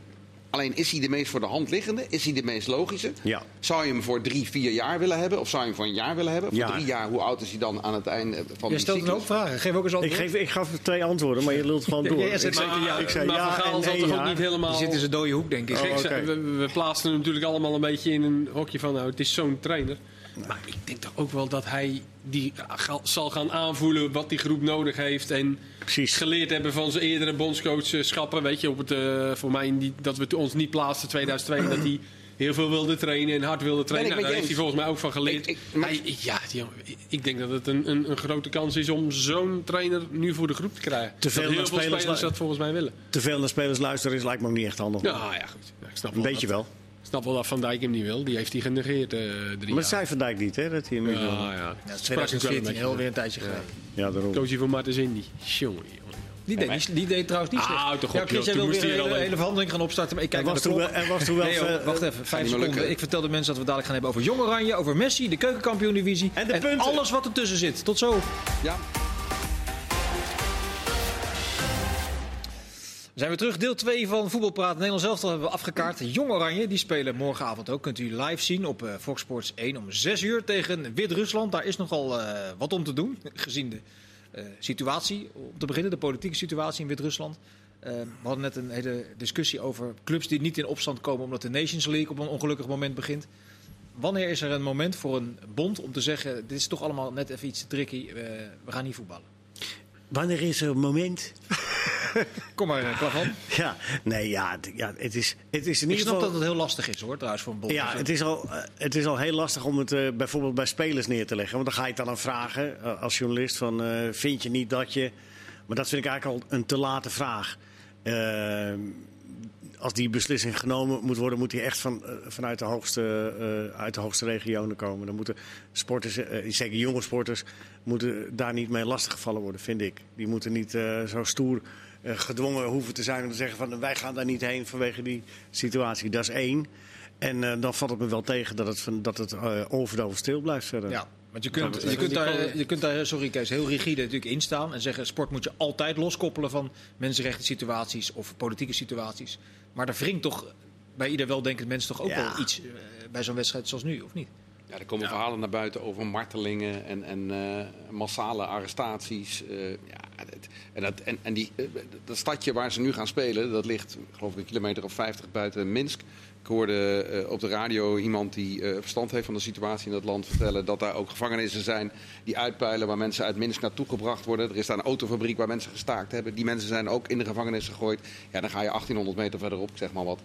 S3: Alleen is hij de meest voor de hand liggende? Is hij de meest logische?
S2: Ja.
S3: Zou je hem voor drie, vier jaar willen hebben? Of zou je hem voor een jaar willen hebben? Voor
S2: Ja.
S3: drie jaar, hoe oud is hij dan aan het einde van
S1: Jij
S3: die
S1: stelt een hoop vragen. Geef ook eens
S2: Ik,
S1: antwoord.
S2: geef, ik gaf twee antwoorden, maar je lult gewoon *laughs* door.
S1: Ja,
S2: ik,
S1: ja.
S2: ik zei
S4: maar
S2: ja
S4: Van Gaal toch ook niet helemaal...
S1: Die zit in zijn dode hoek, denk ik.
S2: Oh,
S4: we, we plaatsen hem natuurlijk allemaal een beetje in een hokje van, nou, het is zo'n trainer. Maar ik denk toch ook wel dat hij die zal gaan aanvoelen wat die groep nodig heeft. En
S2: Precies.
S4: geleerd hebben van zijn eerdere bondscoachschappen. Weet je, op het, eh, voor mij die, dat we ons niet plaatsten 2002. dat hij heel veel wilde trainen en hard wilde trainen. Nou, daar heeft hij volgens mij ook van geleerd.
S3: Ik- ik- maar-
S4: Hij- ja, die ik- denk dat het een, een, een grote kans is om zo'n trainer nu voor de groep te krijgen.
S2: Te veel naar spelers
S4: dat volgens mij willen.
S2: Te veel naar spelers luisteren is lijkt me ook niet echt handig.
S4: Ja, ja goed. Ja, ik snap
S2: Een beetje
S4: dat-
S2: wel.
S4: Ik snap wel dat Van Dijk hem niet wil. Die heeft hij genegeerd eh drie
S2: Maar
S4: jaar.
S2: dat zei Van Dijk niet, hè? Dat hij hem niet wilde.
S4: ja, ja.
S1: Ja,
S4: Sprak ik wel
S1: 2014,
S4: een beetje.
S1: heel weer een tijdje geleden.
S2: Ja, daarom.
S4: Coachie van Martens Indy. Jongen.
S1: Die deed, niet- die deed trouwens niet
S4: Ah,
S1: slecht.
S4: houd toch op,
S1: ja, Chris, jij wil weer een hele, hele verhandeling gaan opstarten. Maar ik kijk
S2: Er was
S1: naar de
S2: toen
S1: klok.
S2: wel- was toen wel
S1: Nee, joh,
S2: eh,
S1: wacht even, vijf seconden.
S3: lukken.
S1: Ik vertel de mensen dat we dadelijk gaan hebben over Jong Oranje, over Messi, de keukenkampioen-divisie
S2: En de punten.
S1: alles wat ertussen zit. Tot zo.
S3: Ja.
S1: Zijn we terug, deel 2 van Voetbalpraat. Nederland zelf hebben we afgekaart. Jong Oranje, die spelen morgenavond ook. Kunt u live zien op eh, Fox Sports 1 om 6 uur tegen Wit-Rusland. Daar is nogal eh, wat om te doen, *laughs* gezien de eh, situatie. Om te beginnen, de politieke situatie in Wit-Rusland. We hadden net een hele discussie over clubs die niet in opstand komen omdat de Nations League op een ongelukkig moment begint. Wanneer is er een moment voor een bond om te zeggen: dit is toch allemaal net even iets tricky, we gaan niet voetballen?
S2: Wanneer is er een moment? *laughs*
S1: Kom maar, uh, Klavan.
S2: Ja, nee, ja, ja het, is, het is in
S1: Ik
S2: ieder
S1: snap
S2: geval...
S1: dat het heel lastig is hoor, trouwens, voor een bond.
S2: Ja,
S1: Dus,
S2: het is, al, eh, het is al heel lastig om het eh, bijvoorbeeld bij spelers neer te leggen. Want dan ga je het dan aan vragen eh, als journalist van eh, vind je niet dat je... Maar dat vind ik eigenlijk al een te late vraag. Als die beslissing genomen moet worden, moet die echt van, eh, vanuit de hoogste, eh, uit de hoogste regionen komen. Dan moeten sporters, eh, zeker jonge sporters, moeten daar niet mee lastiggevallen worden, vind ik. Die moeten niet eh, zo stoer gedwongen hoeven te zijn om te zeggen van wij gaan daar niet heen vanwege die situatie. Dat is één. En eh, dan valt het me wel tegen dat het, van, dat het overdovend stil blijft verder.
S1: ja, want je kunt, je, kunt daar, je kunt daar, sorry Kees, heel rigide natuurlijk in staan. En zeggen, sport moet je altijd loskoppelen van mensenrechten situaties of politieke situaties. Maar er wringt toch bij ieder weldenkend mens toch ook
S2: Ja.
S1: wel iets eh, bij zo'n wedstrijd zoals nu, of niet?
S3: Ja, er komen verhalen naar buiten over martelingen en, en eh, massale arrestaties. eh, ja, en, dat, en, en die, eh, dat stadje waar ze nu gaan spelen, dat ligt geloof ik een kilometer of 50 buiten Minsk. Ik hoorde eh, op de radio iemand die eh, verstand heeft van de situatie in dat land vertellen dat daar ook gevangenissen zijn die uitpeilen waar mensen uit Minsk naartoe gebracht worden. Er is daar een autofabriek waar mensen gestaakt hebben. Die mensen zijn ook in de gevangenis gegooid. Ja, dan ga je 1800 meter verderop, zeg maar wat.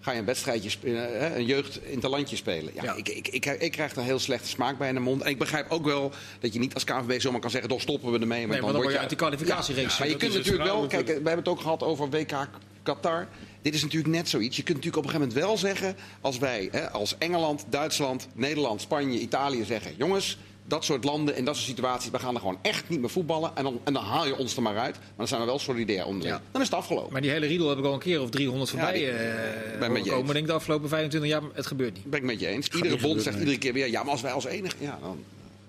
S3: Ga je een wedstrijdje spelen, een jeugd interlandje spelen. Ja,
S1: Ja.
S3: Ik, ik, ik, ik krijg er een heel slechte smaak bij in de mond. En ik begrijp ook wel dat je niet als KNVB zomaar kan zeggen... dan stoppen we ermee. Want
S1: Nee, want dan word je uit die kwalificatiereeks.
S3: Ja, maar je kunt natuurlijk wel... Kijk, we hebben het ook gehad over WK Qatar. Dit is natuurlijk net zoiets. Je kunt natuurlijk op een gegeven moment wel zeggen... als wij, hè, als Engeland, Duitsland, Nederland, Spanje, Italië zeggen... jongens, dat soort landen in dat soort situaties... we gaan er gewoon echt niet meer voetballen. En dan, en dan haal je ons er maar uit. Maar dan zijn we wel solidair onderling.
S1: Ja.
S3: Dan is het afgelopen.
S1: Maar die hele riedel heb ik al een keer of 300 voorbij
S3: die-
S1: eh
S3: met je
S1: komen. denk de afgelopen 25 jaar, het gebeurt niet.
S3: Ben ik met je eens. Iedere bond zegt
S2: nee.
S3: iedere keer weer... ja, maar als wij als enige... Ja, dan,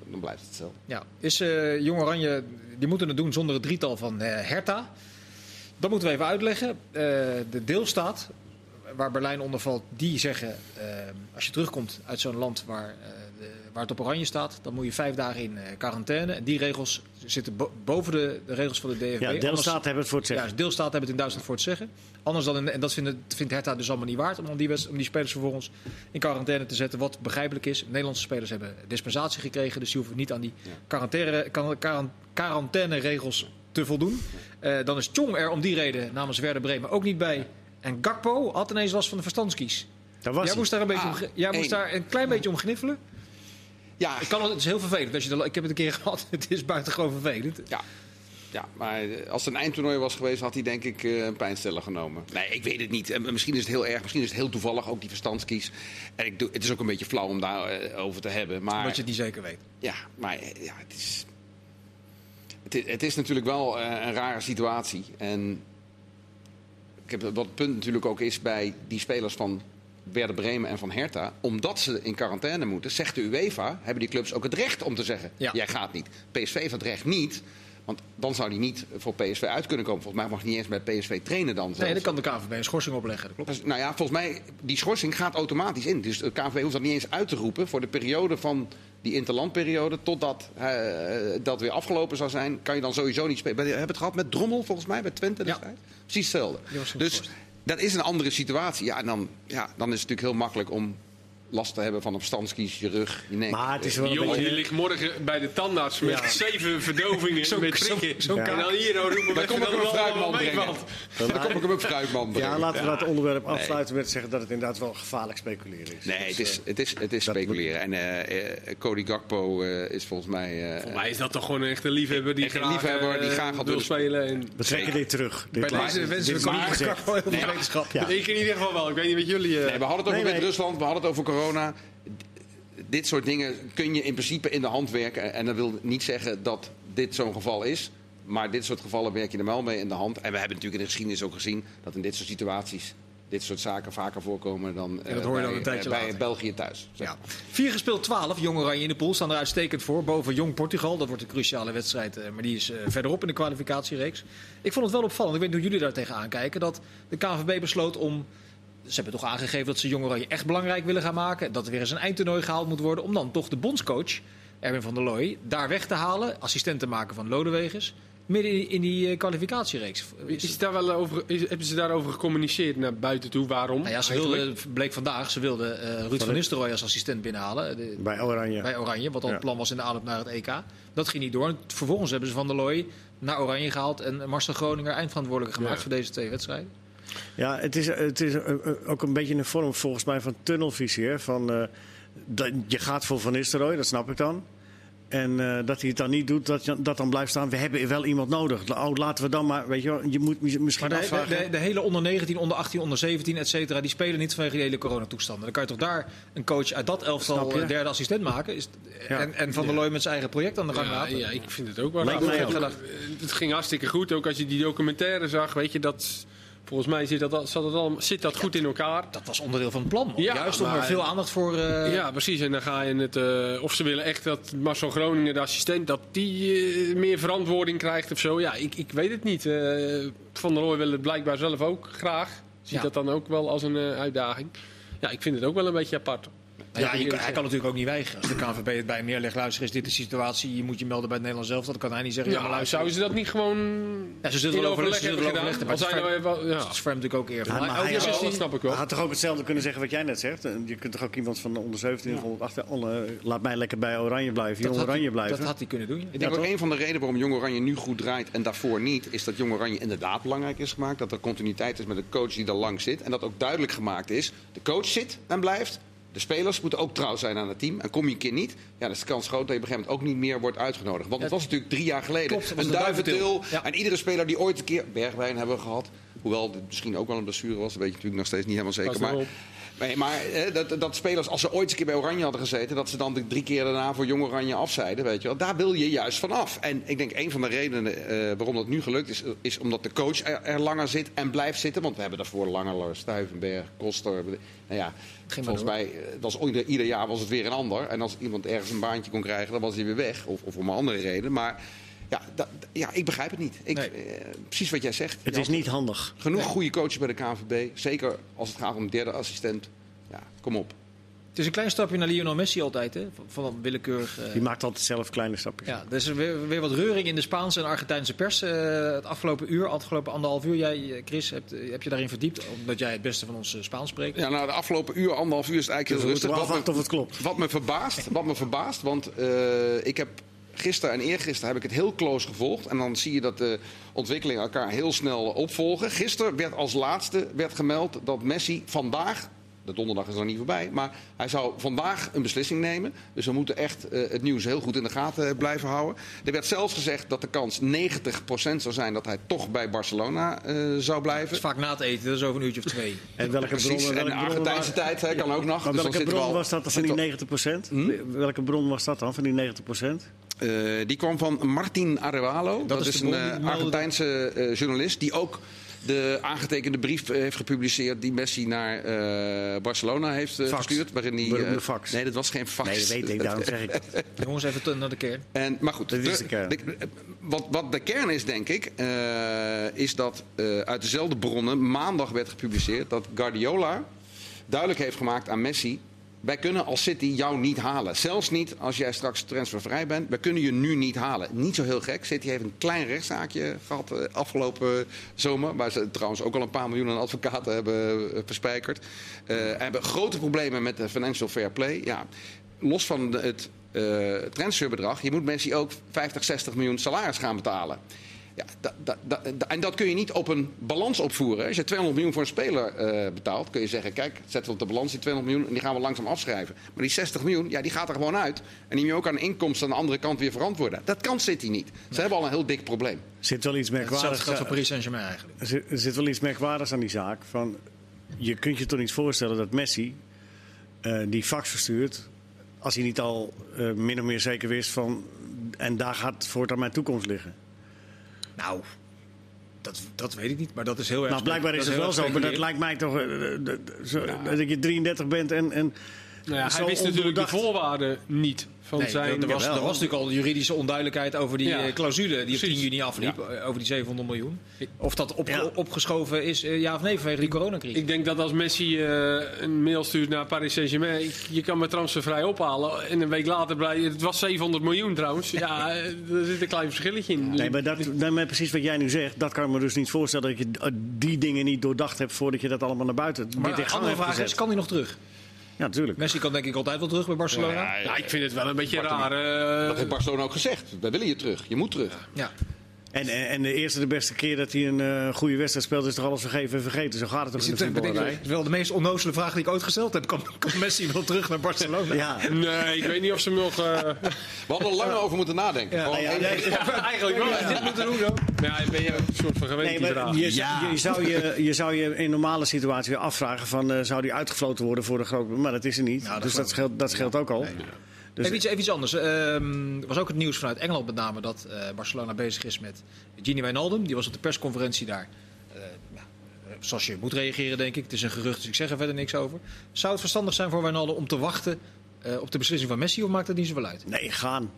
S3: dan blijft het hetzelfde.
S1: Ja. Is eh Jong Oranje, die moeten het doen zonder het drietal van eh, Hertha. Dat moeten we even uitleggen. De deelstaat waar Berlijn onder valt, die zeggen... als je terugkomt uit zo'n land waar waar het op oranje staat, dan moet je vijf dagen in eh, quarantaine. En die regels zitten bo- boven de, de regels van de DFB.
S2: Ja,
S1: Anders-
S2: deelstaten hebben het voor het zeggen.
S1: Ja, deelstaten hebben het in Duitsland voor het zeggen. Anders dan in, en dat vindt, vindt Hertha dus allemaal niet waard om die, om die spelers vervolgens in quarantaine te zetten. Wat begrijpelijk is. Nederlandse spelers hebben dispensatie gekregen, dus die hoeven niet aan die quarantaine, quaran- quaran- quarantaineregels te voldoen. Eh, dan is Tjong er om die reden namens Werder Bremen ook niet bij. En Gakpo had ineens last van de verstandskies.
S2: Was
S1: Jij moest daar een beetje,
S3: Ah,
S1: om, jij moest daar een klein beetje om gniffelen.
S3: Ja,
S1: Ik kan, het is heel vervelend. Als je de, ik heb het een keer *laughs* gehad. Het is buitengewoon vervelend.
S3: Ja. Ja, maar eh, als het een eindtoernooi was geweest, had hij denk ik eh, een pijnstiller genomen. Nee, ik weet het niet. En Misschien is het heel erg, misschien is het heel toevallig, ook die verstandskies. En ik doe, het is ook een beetje flauw om daarover over te hebben. Maar,
S1: Omdat je het niet zeker weet.
S3: Ja, maar eh, ja, het, is, het, is, het is natuurlijk wel eh, een rare situatie. En ik heb, wat het punt natuurlijk ook is bij die spelers van Werder Bremen en van Hertha. Omdat ze in quarantaine moeten, zegt de UEFA, hebben die clubs ook het recht om te zeggen:
S1: Ja.
S3: jij gaat niet. PSV heeft het recht niet. Want dan zou hij niet voor PSV uit kunnen komen. Volgens mij mag hij niet eens bij PSV trainen dan.
S1: Nee, dan kan de KVB een schorsing opleggen. Dat klopt.
S3: Dus, nou ja, volgens mij, die schorsing gaat automatisch in. Dus de KNVB hoeft dat niet eens uit te roepen voor de periode van die interlandperiode. Totdat eh, dat weer afgelopen zou zijn, kan je dan sowieso niet spelen. We hebben het gehad met Drommel, volgens mij, bij Twente
S1: Ja.
S3: destijds. Precies hetzelfde. Dus. Dat is een andere situatie. Ja, dan, ja, dan is het natuurlijk heel makkelijk om last te hebben van een verstandskies, je rug, je nek.
S2: Maar het is wel
S4: Die
S2: een
S4: jongen die
S2: beetje...
S4: ligt morgen bij de tandarts met
S2: Ja.
S4: zeven verdovingen
S1: Zo'n-
S4: met
S1: zo'n-
S4: prikken.
S1: zo'n
S4: en
S2: kaart.
S4: dan hier oh, roepen
S3: Daar kom ik hem een fruitman brengen. Dan kom ik hem ook fruitman brengen.
S2: Ja, laten we dat onderwerp afsluiten met zeggen dat het inderdaad wel gevaarlijk speculeren is.
S3: Nee,
S2: Dus,
S3: het is,
S2: eh,
S3: het is, het is speculeren. En eh, eh, Cody Gakpo eh, is volgens mij... eh,
S4: Maar is dat toch gewoon een echte liefhebber die
S3: Echt een
S4: graag
S3: liefhebber die graag
S4: wil spelen? En...
S2: we trekken dit terug. Dit
S1: Bij deze wensen we
S2: gezegd.
S1: Gakpo heel veel wetenschap.
S4: Ik in ieder geval wel. Ik weet niet wat jullie...
S3: Nee, we hadden het over
S2: nee.
S3: Wit-Rusland, we hadden het over corona. D- Dit soort dingen kun je in principe in de hand werken. En dat wil niet zeggen dat dit zo'n geval is. Maar dit soort gevallen werk je er wel mee in de hand. En we hebben natuurlijk in de geschiedenis ook gezien dat in dit soort situaties dit soort zaken vaker voorkomen dan,
S1: En dat
S3: eh,
S1: hoor je
S3: bij,
S1: dan een tijdje
S3: eh, bij
S1: later.
S3: België thuis. zeg
S1: Ja. 4 gespeeld 12. Jong Oranje in de pool staan er uitstekend voor. Boven Jong Portugal. Dat wordt een cruciale wedstrijd. eh, Maar die is verderop in de kwalificatiereeks. Ik vond het wel opvallend. Ik weet niet hoe jullie daar tegenaan kijken. Dat de KNVB besloot om... Ze hebben toch aangegeven dat ze Jong Oranje echt belangrijk willen gaan maken. Dat er weer eens een eindtoernooi gehaald moet worden. Om dan toch de bondscoach, Erwin van der Looy, daar weg te halen. Assistent te maken van Lodewegers. Midden in, in die eh, kwalificatiereeks.
S4: Is daar wel over, is, hebben ze daarover gecommuniceerd naar buiten toe? Waarom?
S1: Nou ja, ze
S4: eigenlijk?
S1: wilde, bleek vandaag, ze wilden eh, Ruud van Nistelrooy als assistent binnenhalen. De-
S2: Bij Oranje.
S1: bij Oranje, wat al
S2: Ja.
S1: het plan was in de aanloop naar het EK. Dat ging niet door. En vervolgens hebben ze Van der Looy naar Oranje gehaald en Marcel Groninger eindverantwoordelijk gemaakt
S4: Ja.
S1: voor deze twee wedstrijden.
S2: Ja, het is, het is eh, eh, ook een beetje een vorm volgens mij van tunnelvisie. Hè? Van, eh, dat, je gaat voor Van Nistelrooy, dat snap ik dan. En eh, dat hij het dan niet doet, dat, dat dan blijft staan. We hebben wel iemand nodig. Oh, laten we dan maar, weet je wel, je moet misschien
S1: Maar de,
S2: afvragen.
S1: de, de, de hele onder 19, onder 18, onder 17, et cetera, die spelen niet vanwege de hele coronatoestanden. Dan kan je toch daar een coach uit dat elftal eh, derde assistent maken. Is,
S2: Ja.
S1: en, en Van der Looy met zijn eigen project aan de gang
S4: Ja,
S1: laten.
S4: ja, ik vind het ook wel.
S2: Lijkt mij
S4: ging- Het ging hartstikke goed. Ook als je die documentaire zag, weet je dat. Volgens mij zit dat, zat dat al, zit dat goed in elkaar.
S1: Dat was onderdeel van het plan.
S4: Ja,
S1: Juist om er veel aandacht voor... eh,
S4: Ja, precies. En dan ga je het. eh, of ze willen echt dat Marcel Groningen, de assistent, dat die eh, meer verantwoording krijgt of zo. Ja, ik, ik weet het niet. Van der Looy wil het blijkbaar zelf ook graag. Ziet
S1: Ja.
S4: dat dan ook wel als een uitdaging. Ja, ik vind het ook wel een beetje apart.
S1: Ja, je- hij kan natuurlijk ook niet weigeren. Als de KNVB het bij hem neerlegt, luister, is dit de situatie, je moet je melden bij het Nederlands zelf. Dat kan hij niet zeggen. Ja, maar
S4: Ja,
S1: luister.
S4: zouden ze dat niet gewoon
S1: Ja, ze zullen wel
S4: overleg hebben gedaan?
S1: overleggen, maar
S4: ja.
S1: Dat is voor hem natuurlijk ook eerder.
S2: Ja,
S1: Maar
S2: maar
S1: elke
S2: hij is
S4: dat snap ik
S2: Hij
S4: wel.
S2: had toch ook hetzelfde kunnen zeggen wat jij net zegt. En Je kunt toch ook iemand van de onder 17 of onder 18... onder- laat mij lekker bij Oranje blijven,
S1: dat
S2: jong
S1: had hij-
S2: Oranje blijven.
S1: Dat had hij kunnen doen.
S3: Ik denk ook een van de redenen waarom Jong Oranje nu goed draait en daarvoor niet, is dat Jong Oranje inderdaad belangrijk is gemaakt. Dat er continuïteit is met een coach die er lang zit. En dat ook duidelijk gemaakt is, de coach zit en blijft. De spelers moeten ook trouw zijn aan het team. En kom je een keer niet, ja, dan is de kans groot dat je op een gegeven moment ook niet meer wordt uitgenodigd. Want het was natuurlijk drie jaar geleden.
S1: Klopt,
S3: een duiventil.
S1: Ja.
S3: En iedere speler die ooit een keer Bergwijn hebben gehad. Hoewel het misschien ook wel een blessure was, dat weet je natuurlijk nog steeds niet helemaal zeker. Maar. Nee, maar eh, dat, dat spelers, als ze ooit eens een keer bij Oranje hadden gezeten, dat ze dan de drie keer daarna voor Jong Oranje afzeiden. Weet je wel. Daar wil je juist van af. En ik denk een van de redenen eh, waarom dat nu gelukt is, is omdat de coach er, er langer zit en blijft zitten. Want we hebben daarvoor Langer, Stuivenberg, Koster. Nou ja, volgens mij eh, was ieder, ieder jaar was het weer een ander. En als iemand ergens een baantje kon krijgen, dan was hij weer weg. Of, of om een andere reden. Maar ja, dat, ja ik begrijp het niet. Ik,
S1: Nee.
S3: eh, precies wat jij zegt.
S2: Het is niet handig.
S3: Genoeg goede coaches bij de KNVB. Zeker als het gaat om derde assistent. Ja, kom op.
S1: Het is een klein stapje naar Lionel Messi altijd, hè? Van, van een willekeurig... eh,
S2: Die maakt altijd zelf kleine stapjes.
S1: ja, er is weer, weer wat reuring in de Spaanse en Argentijnse pers. eh, het afgelopen uur, afgelopen anderhalf uur. Jij, Chris, hebt, heb je daarin verdiept, omdat jij het beste van ons Spaans spreekt.
S3: Ja, nou, de afgelopen uur, anderhalf uur is het
S2: Dus
S3: eigenlijk
S2: we
S3: heel rustig.
S2: wel
S3: Wat me-
S2: of het klopt.
S3: Wat me verbaast, wat me verbaast want eh, ik heb gisteren en eergisteren heb ik het heel close gevolgd. En dan zie je dat de ontwikkelingen elkaar heel snel opvolgen. Gisteren werd als laatste werd gemeld dat Messi vandaag, de donderdag is nog niet voorbij, maar hij zou vandaag een beslissing nemen. Dus we moeten echt eh, het nieuws heel goed in de gaten blijven houden. Er werd zelfs gezegd dat de kans 90% zou zijn dat hij toch bij Barcelona eh, zou
S1: Dat
S3: blijven.
S1: is vaak na het eten, dat is over een uurtje of twee.
S2: En welke
S3: Precies,
S2: bronnen,
S3: en
S2: welke
S3: de
S2: bronnen
S3: Argentijnse
S2: waren-
S3: tijd hè, kan ook nog.
S2: Maar
S3: dus
S2: welke
S3: we
S2: bron
S3: al-
S2: was dat dan van die 90%? Welke bron was dat dan van die 90%?
S3: Eh, die kwam van Martin Arevalo. Dat,
S1: is
S3: een eh, Argentijnse eh, journalist die ook de aangetekende brief heeft gepubliceerd die Messi naar eh, Barcelona heeft
S2: Fax.
S3: gestuurd. Waarin die,
S2: fax.
S3: Nee, dat was geen fax.
S2: Nee, dat weet ik, *laughs* daarom zeg ik het.
S1: Jongens, even naar de kern.
S3: En, maar goed,
S2: Dat is de kern.
S3: wat, wat de kern is, denk ik, eh, is dat eh, uit dezelfde bronnen maandag werd gepubliceerd dat Guardiola duidelijk heeft gemaakt aan Messi. Wij kunnen als City jou niet halen. Zelfs niet als jij straks transfervrij bent. Wij kunnen je nu niet halen. Niet zo heel gek. City heeft een klein rechtszaakje gehad eh, afgelopen zomer. Waar ze trouwens ook al een paar miljoen aan advocaten hebben eh, verspijkerd. Eh, hebben grote problemen met de financial fair play. Ja, los van het eh, transferbedrag. Je moet Messi ook 50, 60 miljoen salaris gaan betalen. Ja, da- da- da- da- en dat kun je niet op een balans opvoeren. Als je 200 miljoen voor een speler eh, betaalt, kun je zeggen: kijk, zetten we op de balans die 200 miljoen en die gaan we langzaam afschrijven. Maar die 60 miljoen, ja, die gaat er gewoon uit. En die moet je ook aan de inkomsten aan de andere kant weer verantwoorden. Dat kan City niet. Ze hebben al een heel dik probleem.
S2: Er zit wel iets merkwaardigs
S1: geldt voor Paris Saint-Germain eigenlijk.
S2: Er zit- er zit wel iets merkwaardigs aan die zaak. Van, je kunt je toch niet voorstellen dat Messi eh, die fax verstuurt... als hij niet al eh, min of meer zeker wist van... en daar gaat voortaan mijn toekomst liggen.
S1: Nou, dat, dat weet ik niet, maar dat is heel erg...
S2: Nou, blijkbaar is
S1: dat
S2: het wel zo, maar dat lijkt mij toch... eh, eh, d- zo- Dat je 33 bent en... en
S4: Nou ja, hij wist natuurlijk de voorwaarden niet van
S1: Nee,
S4: zijn...
S1: er, was, er was natuurlijk al juridische onduidelijkheid over die
S4: Ja,
S1: eh, clausule die op 10
S4: precies.
S1: juni afliep, eh, over die 700 miljoen. Of dat op,
S2: Ja.
S1: opgeschoven is, eh, ja of nee, vanwege die coronacrisis.
S4: Ik denk dat als Messi eh, een mail stuurt naar Paris Saint-Germain, je kan me transfervrij ophalen. En een week later blijkt, het was 700 miljoen trouwens. Ja, *laughs* er zit een klein verschilletje in.
S2: Nee, maar, dat, maar precies wat jij nu zegt, dat kan ik me dus niet voorstellen dat je die dingen niet doordacht hebt voordat je dat allemaal naar buiten
S1: maar de andere vraag is, kan hij nog terug?
S2: Ja, natuurlijk.
S1: Messi kan denk ik altijd wel terug bij Barcelona.
S4: Ja, ik vind het wel een beetje raar. eh,
S3: Dat heeft Barcelona ook gezegd. Wij willen je terug. Je moet terug.
S1: Ja.
S2: En, en, en de eerste de beste keer dat hij een eh, goede wedstrijd speelt, is toch alles vergeven en vergeten. Zo gaat het toch
S1: Is
S2: in de voetballerij.
S1: het is wel de meest onnozele vraag die ik ooit gesteld heb. Kan, kan Messi wel terug naar Barcelona?
S2: Ja,
S4: nee, ik weet niet of ze hem nog... eh,
S3: We hadden er lang over moeten nadenken.
S1: Ja.
S3: Gewoon
S2: Ja,
S3: één-
S2: ja,
S4: ja, eigenlijk wel.
S1: Ja, dit moeten doen dan.
S4: Ja, ben je een soort van
S2: nee,
S4: gewetensvraag.
S2: maar je, je, zou je, je zou je in normale situatie afvragen van, eh, zou die uitgefloten worden voor de grote... Maar dat is er niet.
S1: Dat
S2: dus dat scheelt, dat scheelt ook al. Dus,
S1: even, iets, even iets anders. Ehm, Er was ook het nieuws vanuit Engeland met name dat eh, Barcelona bezig is met Gini Wijnaldum. Die was op de persconferentie daar. Eh, ja, eh, zoals je moet reageren, denk ik. Het is een gerucht, dus ik zeg er verder niks over. Zou het verstandig zijn voor Wijnaldum om te wachten op de beslissing van Messi? Of maakt dat niet zoveel uit?
S2: nee, gaan.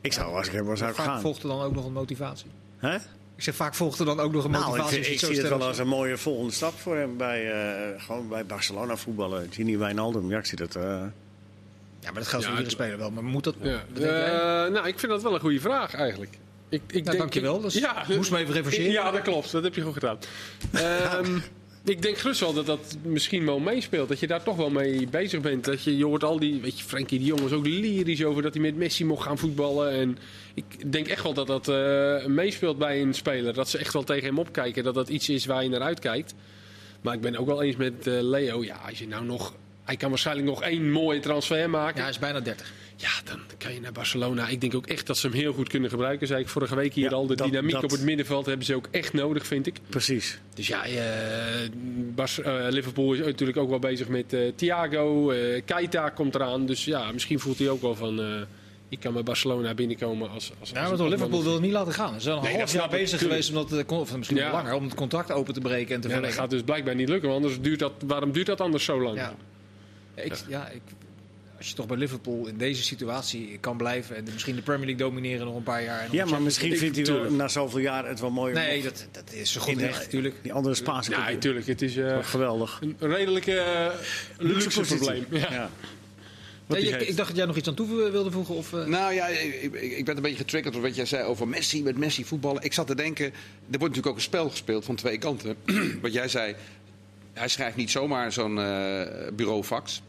S2: Ik zou, als ik hem was, zou gaan.
S1: volgt er dan ook nog een motivatie.
S2: Hè?
S1: Ik zeg vaak volgt er dan ook nog een
S2: Nou, ik,
S1: motivatie. je
S2: ik
S1: zo
S2: zie het wel als een mooie volgende stap voor hem bij, eh, gewoon bij Barcelona voetballen. Gini Wijnaldum, ja, ik zie dat... eh,
S1: Ja, maar dat geldt
S4: Ja,
S1: voor iedere speler wel. Maar moet dat...
S4: Ja.
S1: denk?
S4: Eh, nou, ik vind dat wel een goede vraag eigenlijk. Ik, ik
S1: Nou, dankjewel. Dat is- moest me even revancheren.
S4: Ja, dat klopt. Dat heb je goed gedaan. *laughs* Ehm, ik denk gerust wel dat dat misschien wel meespeelt. Dat je daar toch wel mee bezig bent. Dat je, je hoort al die, weet je, Frenkie de Jong is ook lyrisch over dat hij met Messi mocht gaan voetballen. En ik denk echt wel dat dat eh, meespeelt bij een speler. Dat ze echt wel tegen hem opkijken. Dat dat iets is waar je naar uitkijkt. Maar ik ben ook wel eens met eh, Leo. Ja, als je nou nog... Hij kan waarschijnlijk nog één mooie transfer maken.
S1: Ja, hij is bijna 30.
S4: Ja, dan kan je naar Barcelona. Ik denk ook echt dat ze hem heel goed kunnen gebruiken. Zei ik vorige week hier
S2: Ja,
S4: al. De
S2: dat-
S4: dynamiek
S2: dat-
S4: op het middenveld hebben ze ook echt nodig, vind ik.
S2: precies.
S4: Dus ja, eh, Bas, eh, Liverpool is natuurlijk ook wel bezig met eh, Thiago. Keita komt eraan. Dus ja, misschien voelt hij ook wel van... ik kan bij Barcelona binnenkomen als... als,
S1: Ja,
S4: als
S1: maar toch, Liverpool wil het niet laten gaan. Ze zijn al
S4: Nee,
S1: een
S4: dat
S1: half jaar bezig geweest, kon- of misschien
S4: Ja.
S1: langer, om het contract open te breken en te
S4: Ja, dat gaat dus blijkbaar niet lukken. Want anders duurt dat, waarom duurt dat anders zo lang?
S1: Ja. Ik, ja, ik, als je toch bij Liverpool in deze situatie kan blijven en misschien de Premier League domineren nog een paar jaar. En
S2: Ja, maar misschien vindt hij wel na zoveel jaar het wel mooi. om
S1: Nee, dat, dat is zo goed recht natuurlijk.
S2: Die andere Spaanse
S4: Ja, natuurlijk. Het is eh,
S2: Geweldig.
S4: een redelijke eh, luxe, probleem. Ja.
S1: Je- ik dacht dat jij nog iets aan toe wilde voegen. Of, eh,
S3: Nou ja, ik, ik, ben een beetje getriggerd door wat jij zei over Messi, met Messi voetballen. Ik zat te denken, er wordt natuurlijk ook een spel gespeeld van twee kanten. *clears throat* wat jij zei, hij schrijft niet zomaar zo'n eh bureaufax.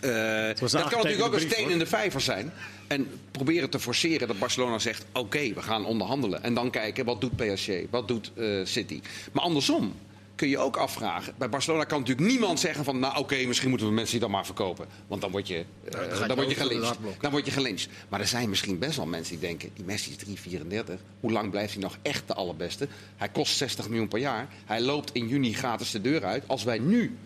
S3: Eh, dat kan natuurlijk ook een
S2: brief,
S3: steen
S2: hoor.
S3: in de vijver zijn. En proberen te forceren dat Barcelona zegt: oké, we gaan onderhandelen. En dan kijken wat doet PSG, wat doet eh, City. Maar andersom kun je ook afvragen. Bij Barcelona kan natuurlijk niemand zeggen van... nou oké, misschien moeten we Messi dan maar verkopen. Want dan word je, eh,
S1: dan
S3: word je
S1: hartblok.
S3: Dan word je gelyncht. Maar er zijn misschien best wel mensen die denken... die Messi is 3,34. Hoe lang blijft hij nog echt de allerbeste? Hij kost 60 miljoen per jaar. Hij loopt in juni gratis de deur uit. Als wij nu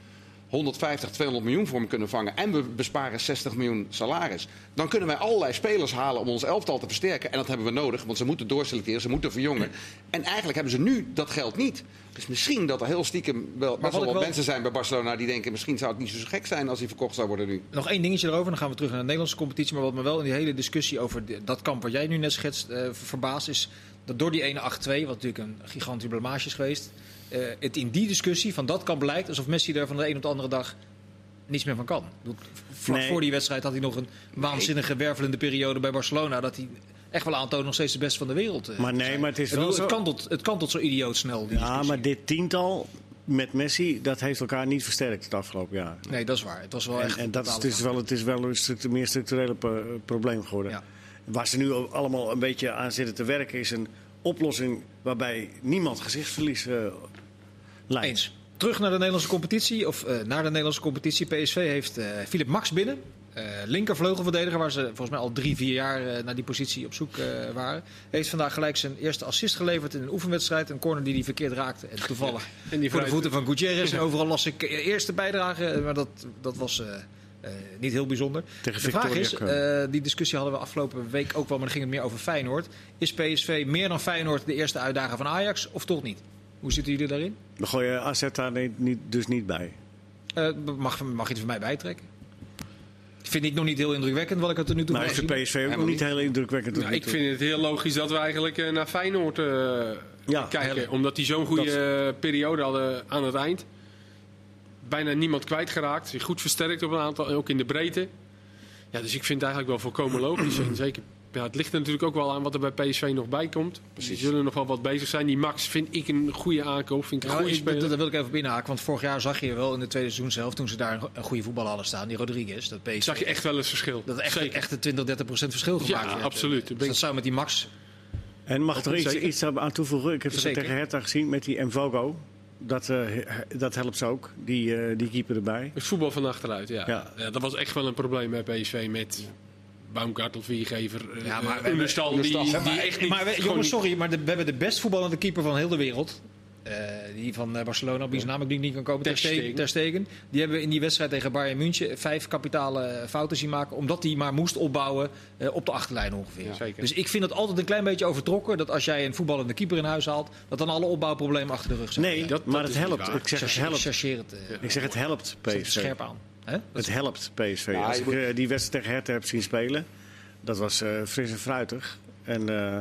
S3: 150, 200 miljoen voor hem kunnen vangen... en we besparen 60 miljoen salaris... dan kunnen wij allerlei spelers halen om ons elftal te versterken. En dat hebben we nodig, want ze moeten doorselecteren, ze moeten verjongen. En eigenlijk hebben ze nu dat geld niet. Dus misschien dat er heel stiekem wel, best wel wat
S1: wel-
S3: mensen zijn bij Barcelona... die denken, misschien zou het niet zo gek zijn als hij verkocht zou worden nu.
S1: Nog één dingetje erover, dan gaan we terug naar de Nederlandse competitie. Maar wat me wel in die hele discussie over dat kamp wat jij nu net schetst eh, verbaast... is dat door die ene 8-2, wat natuurlijk een gigantische blamage is geweest... eh, het in die discussie van dat kamp lijkt alsof Messi er van de een op de andere dag niets meer van kan. Vlak
S2: Nee.
S1: voor die wedstrijd had hij nog een waanzinnige wervelende periode bij Barcelona... dat hij echt wel aantoont nog steeds de beste van de wereld eh,
S2: Maar nee,
S1: zijn.
S2: maar het is
S1: bedoel,
S2: wel zo-
S1: Het kan tot, het kan tot zo idioot snel, die
S2: Ja,
S1: discussie.
S2: maar dit tiental met Messi, dat heeft elkaar niet versterkt het afgelopen jaar.
S1: Nee, dat is waar. Het was wel
S2: En,
S1: echt...
S2: en dat is, het is wel, het is wel een structu- meer structurele pro- probleem geworden.
S1: Ja.
S2: Waar ze nu allemaal een beetje aan zitten te werken, is een oplossing waarbij niemand gezichtsverlies eh
S1: Eens. Terug naar de Nederlandse competitie, of eh, naar de Nederlandse competitie. PSV heeft eh Philip Max binnen. Eh linkervleugelverdediger, waar ze volgens mij al drie, vier jaar eh, naar die positie op zoek eh, waren. Heeft vandaag gelijk zijn eerste assist geleverd in een oefenwedstrijd. Een corner die hij verkeerd raakte. En toevallig
S4: En die
S1: voor de voeten van Gutierrez. En overal las ik eerste bijdrage, maar dat, dat was eh, eh, niet heel bijzonder.
S2: Tegen
S1: de vraag is, eh, die discussie hadden we afgelopen week ook wel, maar dan ging het meer over Feyenoord. Is PSV meer dan Feyenoord de eerste uitdager van Ajax of toch niet? Hoe zitten jullie daarin?
S2: Dan gooi je AZ daar niet, niet- dus niet bij.
S1: Eh, mag, mag je het voor mij bijtrekken? Vind ik nog niet heel indrukwekkend wat ik er tot nu toe gezien heb.
S2: PSV ook nog niet heel indrukwekkend.
S4: Nou, ik
S2: toe.
S4: vind het heel logisch dat we eigenlijk eh, naar Feyenoord eh,
S2: Ja,
S4: kijken. Omdat die zo'n goede periode hadden aan het eind. Bijna niemand kwijtgeraakt. Zich goed versterkt op een aantal, ook in de breedte. Ja, dus ik vind het eigenlijk wel volkomen logisch. En zeker, ja, het ligt er natuurlijk ook wel aan wat er bij PSV nog bij komt.
S3: Precies.
S4: Die zullen nog wel wat bezig zijn. Die Max vind ik een goede aankoop. Vind ik een
S1: Ja,
S4: goede speler.
S1: dat wil ik even binnenhaken, want vorig jaar zag je wel in de tweede seizoen zelf, toen ze daar een, goede voetballer hadden staan, die Rodriguez, dat PSV,
S4: Zag je echt wel eens verschil.
S1: dat echt,
S4: Zeker.
S1: echt een 20, 30 procent verschil gemaakt
S4: Ja,
S1: werd.
S4: absoluut.
S1: Dus dat zou met die Max,
S2: En mag er iets, iets aan toevoegen? Ik heb het tegen Hertha gezien met die Mvogo. Dat, eh, dat helpt ze ook, die, eh, die keeper erbij.
S4: Het voetbal van achteruit, ja.
S2: Ja.
S4: ja. Dat was echt wel een probleem bij PSV met Baumgartel, Viergever,
S1: Ja,
S4: ja,
S1: maar we
S4: Understal, die, die echt niet...
S1: maar we, jongens, sorry, maar de- we hebben de best voetballende keeper van heel de wereld. Eh, die van eh, Barcelona, op wie zijn naam ik nu niet kan komen, Ter Stegen.
S4: Stegen.
S1: Ter Stegen. Die hebben we in die wedstrijd tegen Bayern München vijf kapitale fouten zien maken. Omdat hij maar moest opbouwen eh, op de achterlijn ongeveer.
S4: Ja, zeker.
S1: Dus ik vind het altijd een klein beetje overtrokken dat als jij een voetballende keeper in huis haalt, dat dan alle opbouwproblemen achter de rug zijn.
S2: Nee,
S4: dat- dat
S2: maar
S4: is
S2: het helpt. Ik zeg het helpt.
S1: eh,
S2: Ik zeg het helpt PSV.
S1: scherp aan. Hè?
S2: Het helpt PSV.
S3: Ja,
S2: Als ik
S3: moet-
S2: eh, die wedstrijd tegen Hertha heb zien spelen, dat was eh, fris en fruitig. En eh,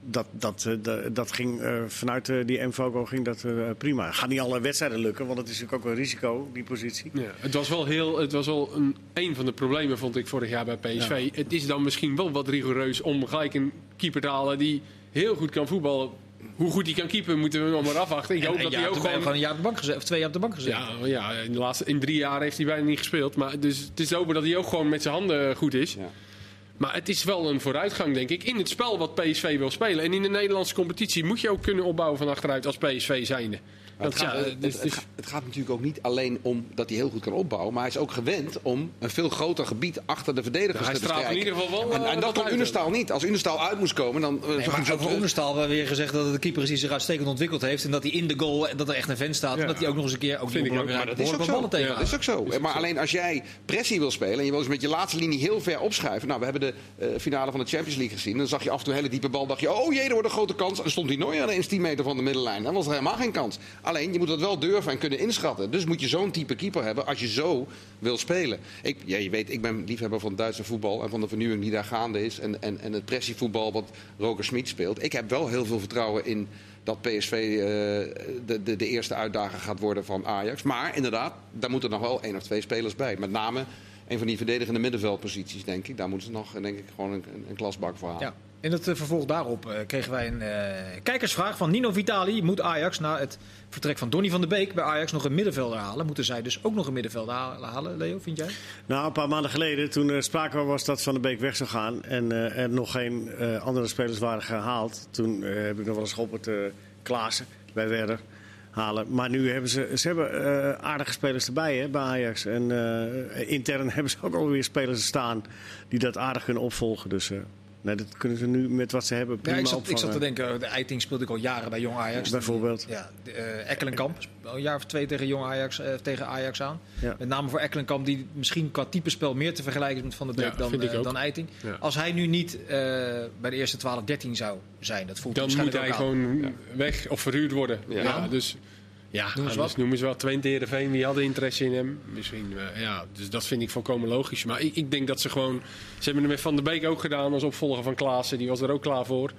S2: dat, dat, eh, dat, dat ging eh, vanuit die Mvogo ging dat eh, prima. Gaat niet alle wedstrijden lukken, want het is natuurlijk ook een risico, die positie.
S4: Ja, het was wel, heel, het was wel een, een van de problemen, vond ik, vorig jaar bij PSV. Het is dan misschien wel wat rigoureus om gelijk een keeper te halen die heel goed kan voetballen. Hoe goed hij kan keeper, moeten we nog maar afwachten. Ik
S1: En-
S4: hoop dat hij ook gewoon...
S1: gewoon een jaar op de bank gezet, of twee jaar op de bank gezet.
S4: Ja, ja in, de laatste, in drie jaar heeft hij bijna niet gespeeld. Maar dus het is hopen dat hij ook gewoon met zijn handen goed is.
S3: Ja.
S4: Maar het is wel een vooruitgang, denk ik, in het spel wat PSV wil spelen. En in de Nederlandse competitie moet je ook kunnen opbouwen van achteruit als PSV zijnde.
S3: Het, gaat,
S4: ja,
S3: het,
S4: dus-
S3: het
S4: dus-
S3: gaat- het gaat natuurlijk ook niet alleen om dat hij heel goed kan opbouwen. Maar hij is ook gewend om een veel groter gebied achter de verdedigers
S4: Ja, hij
S3: te
S4: straalt in
S3: strijken.
S4: ieder geval wel,
S3: En,
S4: eh,
S3: en dat kon
S4: uit.
S3: Unestal niet. Als Unestal uit moest komen, dan... eh,
S1: Nee, maar
S3: je
S1: over
S3: zo-
S1: hebben we weer gezegd dat het de keeper is die zich uitstekend ontwikkeld heeft. En dat hij in de goal, dat er echt een vent staat.
S4: Ja.
S1: En dat hij ook nog eens een keer ook
S4: Vind
S1: niet
S4: ik ook,
S1: belangrijk
S3: Maar dat is ook zo. Dat is ook zo. maar alleen als jij pressie wil spelen en je wil eens met je laatste linie heel ver opschuiven. Nou, we hebben de eh, finale van de Champions League gezien. Dan zag je af en toe een hele diepe bal. dacht je, oh jee, er wordt een grote kans. En dan stond die nooit ineens 10 meter van de middenlijn. Dan was er helemaal geen kans. Alleen, je moet dat wel durven en kunnen inschatten. Dus moet je zo'n type keeper hebben als je zo wil spelen. Ik, ja, je weet, ik ben liefhebber van Duitse voetbal en van de vernieuwing die daar gaande is. En, en, en het pressievoetbal wat Roger Smit speelt. Ik heb wel heel veel vertrouwen in dat PSV eh, de, de, de eerste uitdager gaat worden van Ajax. Maar inderdaad, daar moeten nog wel één of twee spelers bij. Met name een van die verdedigende middenveldposities, denk ik. Daar moeten ze nog, denk ik, gewoon een, een klasbak voor halen.
S1: Ja. In het eh, vervolg daarop eh, kregen wij een eh, kijkersvraag van Nino Vitali. Moet Ajax na het vertrek van Donny van der Beek bij Ajax nog een middenvelder halen? Moeten zij dus ook nog een middenvelder halen, Leo, vind jij?
S2: Nou, een paar maanden geleden, toen er sprake was dat Van der Beek weg zou gaan en er nog geen andere spelers waren gehaald, toen heb ik nog wel eens geholpen te Klaassen bij Werder halen. Maar nu hebben ze, ze hebben, aardige spelers erbij hè, bij Ajax. En intern *laughs* hebben ze ook alweer spelers staan die dat aardig kunnen opvolgen. Dus nee, dat kunnen ze nu met wat ze hebben
S1: Ja,
S2: prima
S1: ik, zat, ik zat te denken, de Eiting speelde ik al jaren bij Jong Ajax.
S2: Bijvoorbeeld.
S1: Ja, eh, Ekkelenkamp, al een jaar of twee tegen Jong Ajax, eh, tegen Ajax aan.
S2: Ja.
S1: Met name voor Ekkelenkamp, die misschien qua type spel meer te vergelijken is met Van der Beek
S4: Ja,
S1: dan, eh, dan Eiting.
S4: Ja.
S1: Als hij nu niet eh, bij de eerste 12, 13 zou zijn, dat voelt
S4: Dan moet hij gewoon weg of verhuurd worden.
S3: Ja.
S4: Ja. dus ja,
S1: eens
S4: anders
S1: wat.
S4: noemen ze wel Twente Heerenveen. Die hadden interesse in hem. Misschien, eh, ja, dus dat vind ik volkomen logisch. Maar ik, ik denk dat ze gewoon... Ze hebben het met Van der Beek ook gedaan als opvolger van Klaassen. Die was er ook klaar voor.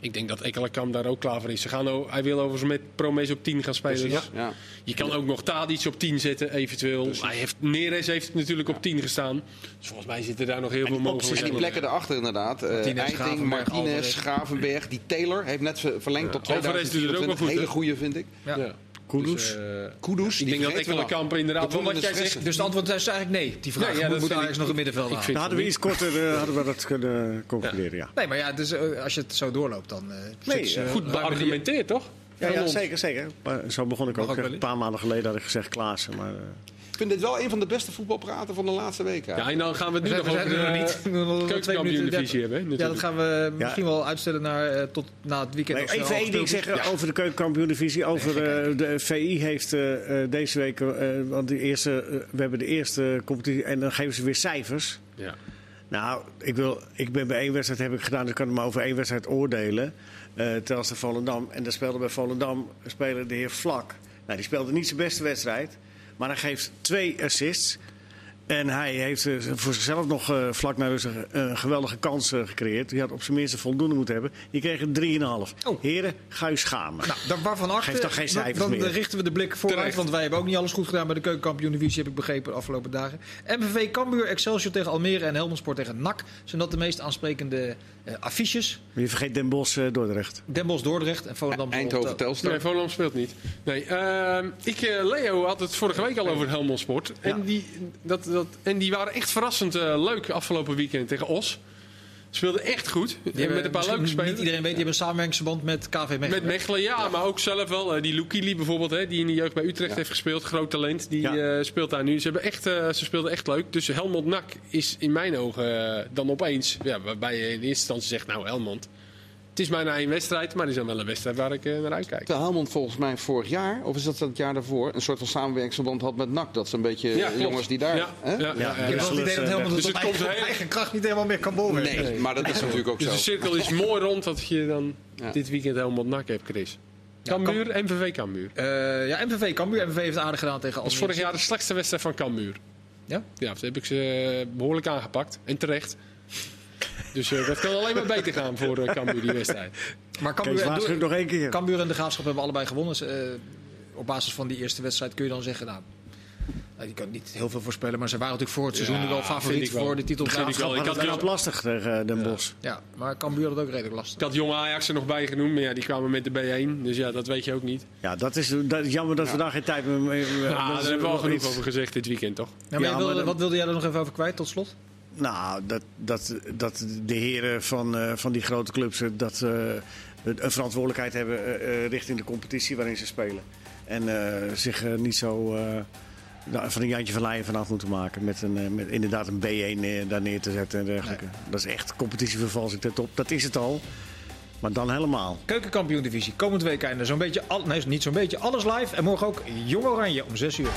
S4: Ik denk dat Ekkelenkamp daar ook klaar voor is. Ze gaan, hij wil overigens met Promes op 10 gaan spelen.
S3: Precies,
S4: Ja.
S3: ja.
S4: Je kan ook nog Tadic op 10 zetten, eventueel. Hij heeft, Neres heeft natuurlijk op 10 gestaan. Dus volgens mij zitten daar nog heel veel
S3: En
S4: mogelijkheden.
S3: die plekken daarachter inderdaad. eh
S1: Martinez,
S3: Eiting,
S1: Gravenberg,
S3: Martinez,
S1: Alvarez.
S3: Gravenberg. Die Taylor heeft net ver- verlengd tot
S4: Alvarez doet het ook wel
S3: 2024.
S4: goed,
S3: Hele goede vind ik.
S1: Ja.
S2: Kudus.
S4: Dus, eh,
S3: Kudus,
S4: ik denk dat Ekkelenkamp inderdaad,
S3: De
S4: wel wat jij zegt,
S1: Dus het antwoord is eigenlijk nee, die vraag.
S4: Nee, ja,
S1: moet Ajax
S4: ik-
S1: nog een
S4: ik vind-
S2: Nou, hadden we iets korter eh, hadden we dat kunnen concluderen, ja.
S1: Nee, maar ja, dus, eh, als je het zo doorloopt, dan eh
S2: eh,
S4: goed beargumenteerd, toch?
S2: Ja, ja, zeker, zeker. Maar zo begon ik
S1: Mag
S2: ook. Een paar maanden geleden had ik gezegd Klaassen. Maar, eh,
S3: Ik vind dit wel een van de beste voetbalpraten van de laatste weken.
S4: Ja, en dan gaan we het nu nog over
S1: er
S4: de
S1: minuten
S4: keukenkampioen-divisie hebben.
S1: Ja, dat gaan we misschien wel uitstellen naar, eh, tot na het weekend.
S2: Nee, even één ding zeggen over de keukenkampioen-divisie. Over eh, de VI heeft eh, eh, deze week, eh, want de eerste, eh, we hebben de eerste competitie en dan geven ze weer cijfers.
S4: Ja.
S2: Nou, ik, wil, ik ben bij één wedstrijd heb ik gedaan, dus ik kan maar over één wedstrijd oordelen. eh Telstar Volendam. En daar speelde bij Volendam speler de heer Vlak. Nou, die speelde niet zijn beste wedstrijd, maar hij geeft twee assists. En hij heeft eh, voor zichzelf nog eh, vlak naar rust een, een geweldige kans eh, gecreëerd. Die had op zijn minst voldoende moeten hebben. Die kreeg een 3,5.
S1: Oh.
S2: Heren, ga u schamen.
S1: Nou, dan waarvan achter,
S2: Geef toch geen
S1: dan-
S2: cijfers
S1: dan,
S2: meer.
S1: richten we de blik vooruit,
S4: Terecht.
S1: want wij hebben ook niet alles goed gedaan bij de keukenkampioen-divisie, heb ik begrepen de afgelopen dagen. MVV Cambuur, Excelsior tegen Almere en Helmond Sport tegen NAC. Zijn dat de meest aansprekende affiches?
S2: Maar je vergeet Den Bosch eh, Dordrecht.
S1: Den Bosch, Dordrecht en Volendam.
S3: Eindhoven. Telstar.
S4: Nee, Volendam speelt niet. Nee, ehm, ik, eh, Leo had het vorige week al over Helmond Sport. En,
S2: Ja.
S4: die, dat, dat, en die waren echt verrassend eh, leuk afgelopen weekend tegen Os. Speelden echt goed.
S1: Die hebben
S4: met een paar leuke spelers.
S1: Niet iedereen weet, die hebben een samenwerkingsverband met KV Mechelen.
S4: Met Mechelen, ja, maar ook zelf wel. Eh, die Lukili bijvoorbeeld, hè, die in de jeugd bij Utrecht heeft gespeeld. Groot talent, die
S2: Ja.
S4: eh, speelt daar nu. Ze, hebben echt, eh, ze speelden echt leuk. Dus Helmond Nak is in mijn ogen dan opeens... Ja, waarbij je in eerste instantie zegt, nou Helmond... Het is bijna één wedstrijd, maar het is dan wel een wedstrijd waar ik eh, naar uitkijk.
S3: Terwijl Helmond volgens mij vorig jaar, of is dat het jaar daarvoor, een soort van samenwerkingsverband had met NAC. Dat is een beetje
S4: Ja,
S3: eh, jongens die daar...
S4: Ja,
S3: hè?
S4: ja, ja,
S2: Ja,
S4: ja,
S1: Ik wel het idee dat
S2: Dus
S1: Helmond het
S4: het
S1: op
S4: komt
S1: eigen,
S4: heel-
S1: eigen kracht niet helemaal meer kan bolwerken.
S3: Nee, maar dat is natuurlijk ook
S4: Dus de
S3: zo.
S4: cirkel is mooi rond dat je dan
S3: Ja.
S4: dit weekend Helmond Nak hebt, Chris. Cambuur, MVV Cambuur.
S1: Eh, ja, MVV Cambuur. MVV heeft het aardig gedaan tegen
S4: Dat was
S1: Almere.
S4: vorig jaar de slechtste wedstrijd van Cambuur.
S1: Ja?
S4: Ja, dat heb ik ze eh, behoorlijk aangepakt. En terecht. Dus eh, dat kan alleen maar beter gaan voor eh, Cambuur, die wedstrijd.
S1: Maar
S2: Kees,
S1: Cambuur, en
S2: waarschuw
S1: Doe-
S2: nog één keer.
S1: Cambuur en de Graafschap hebben allebei gewonnen. Dus, eh, op basis van die eerste wedstrijd kun je dan zeggen... Nou, nou, die kan niet heel veel voorspellen, maar ze waren natuurlijk voor het seizoen
S4: Ja,
S1: wel favoriet
S4: wel.
S1: voor de titel.
S4: Vind ik wel.
S2: Maar
S4: Ik
S2: dat
S4: had
S2: knap lastig tegen eh, Den Bosch.
S1: Ja, maar Cambuur had het ook redelijk lastig.
S4: Ik had Jong Ajax er nog bij genoemd, maar ja, die kwamen met de B1. Dus ja, dat weet je ook niet.
S2: Ja, dat is, dat is jammer dat we daar geen tijd meer mee
S4: Ja,
S2: dat
S4: daar hebben we al genoeg
S2: iets-
S4: over gezegd dit weekend, toch?
S1: Ja, maar
S2: Ja,
S1: jij wilde-
S2: maar dan-
S1: Wat wilde jij er nog even over kwijt, tot slot?
S2: Nou, dat, dat, dat de heren van, eh, van die grote clubs eh, dat, eh, een verantwoordelijkheid hebben richting de competitie waarin ze spelen. En zich niet zo nou, van een Jantje van Leijen vanaf moeten maken. Met, een, met inderdaad een B1 neer- daar neer te zetten en dergelijke. Dat is echt competitievervalsing ten top. Dat is het al. Maar dan helemaal.
S1: Keukenkampioen divisie. Komend weekend zo'n beetje, al, nee, niet zo'n beetje, alles live. En morgen ook Jong Oranje om 6 uur.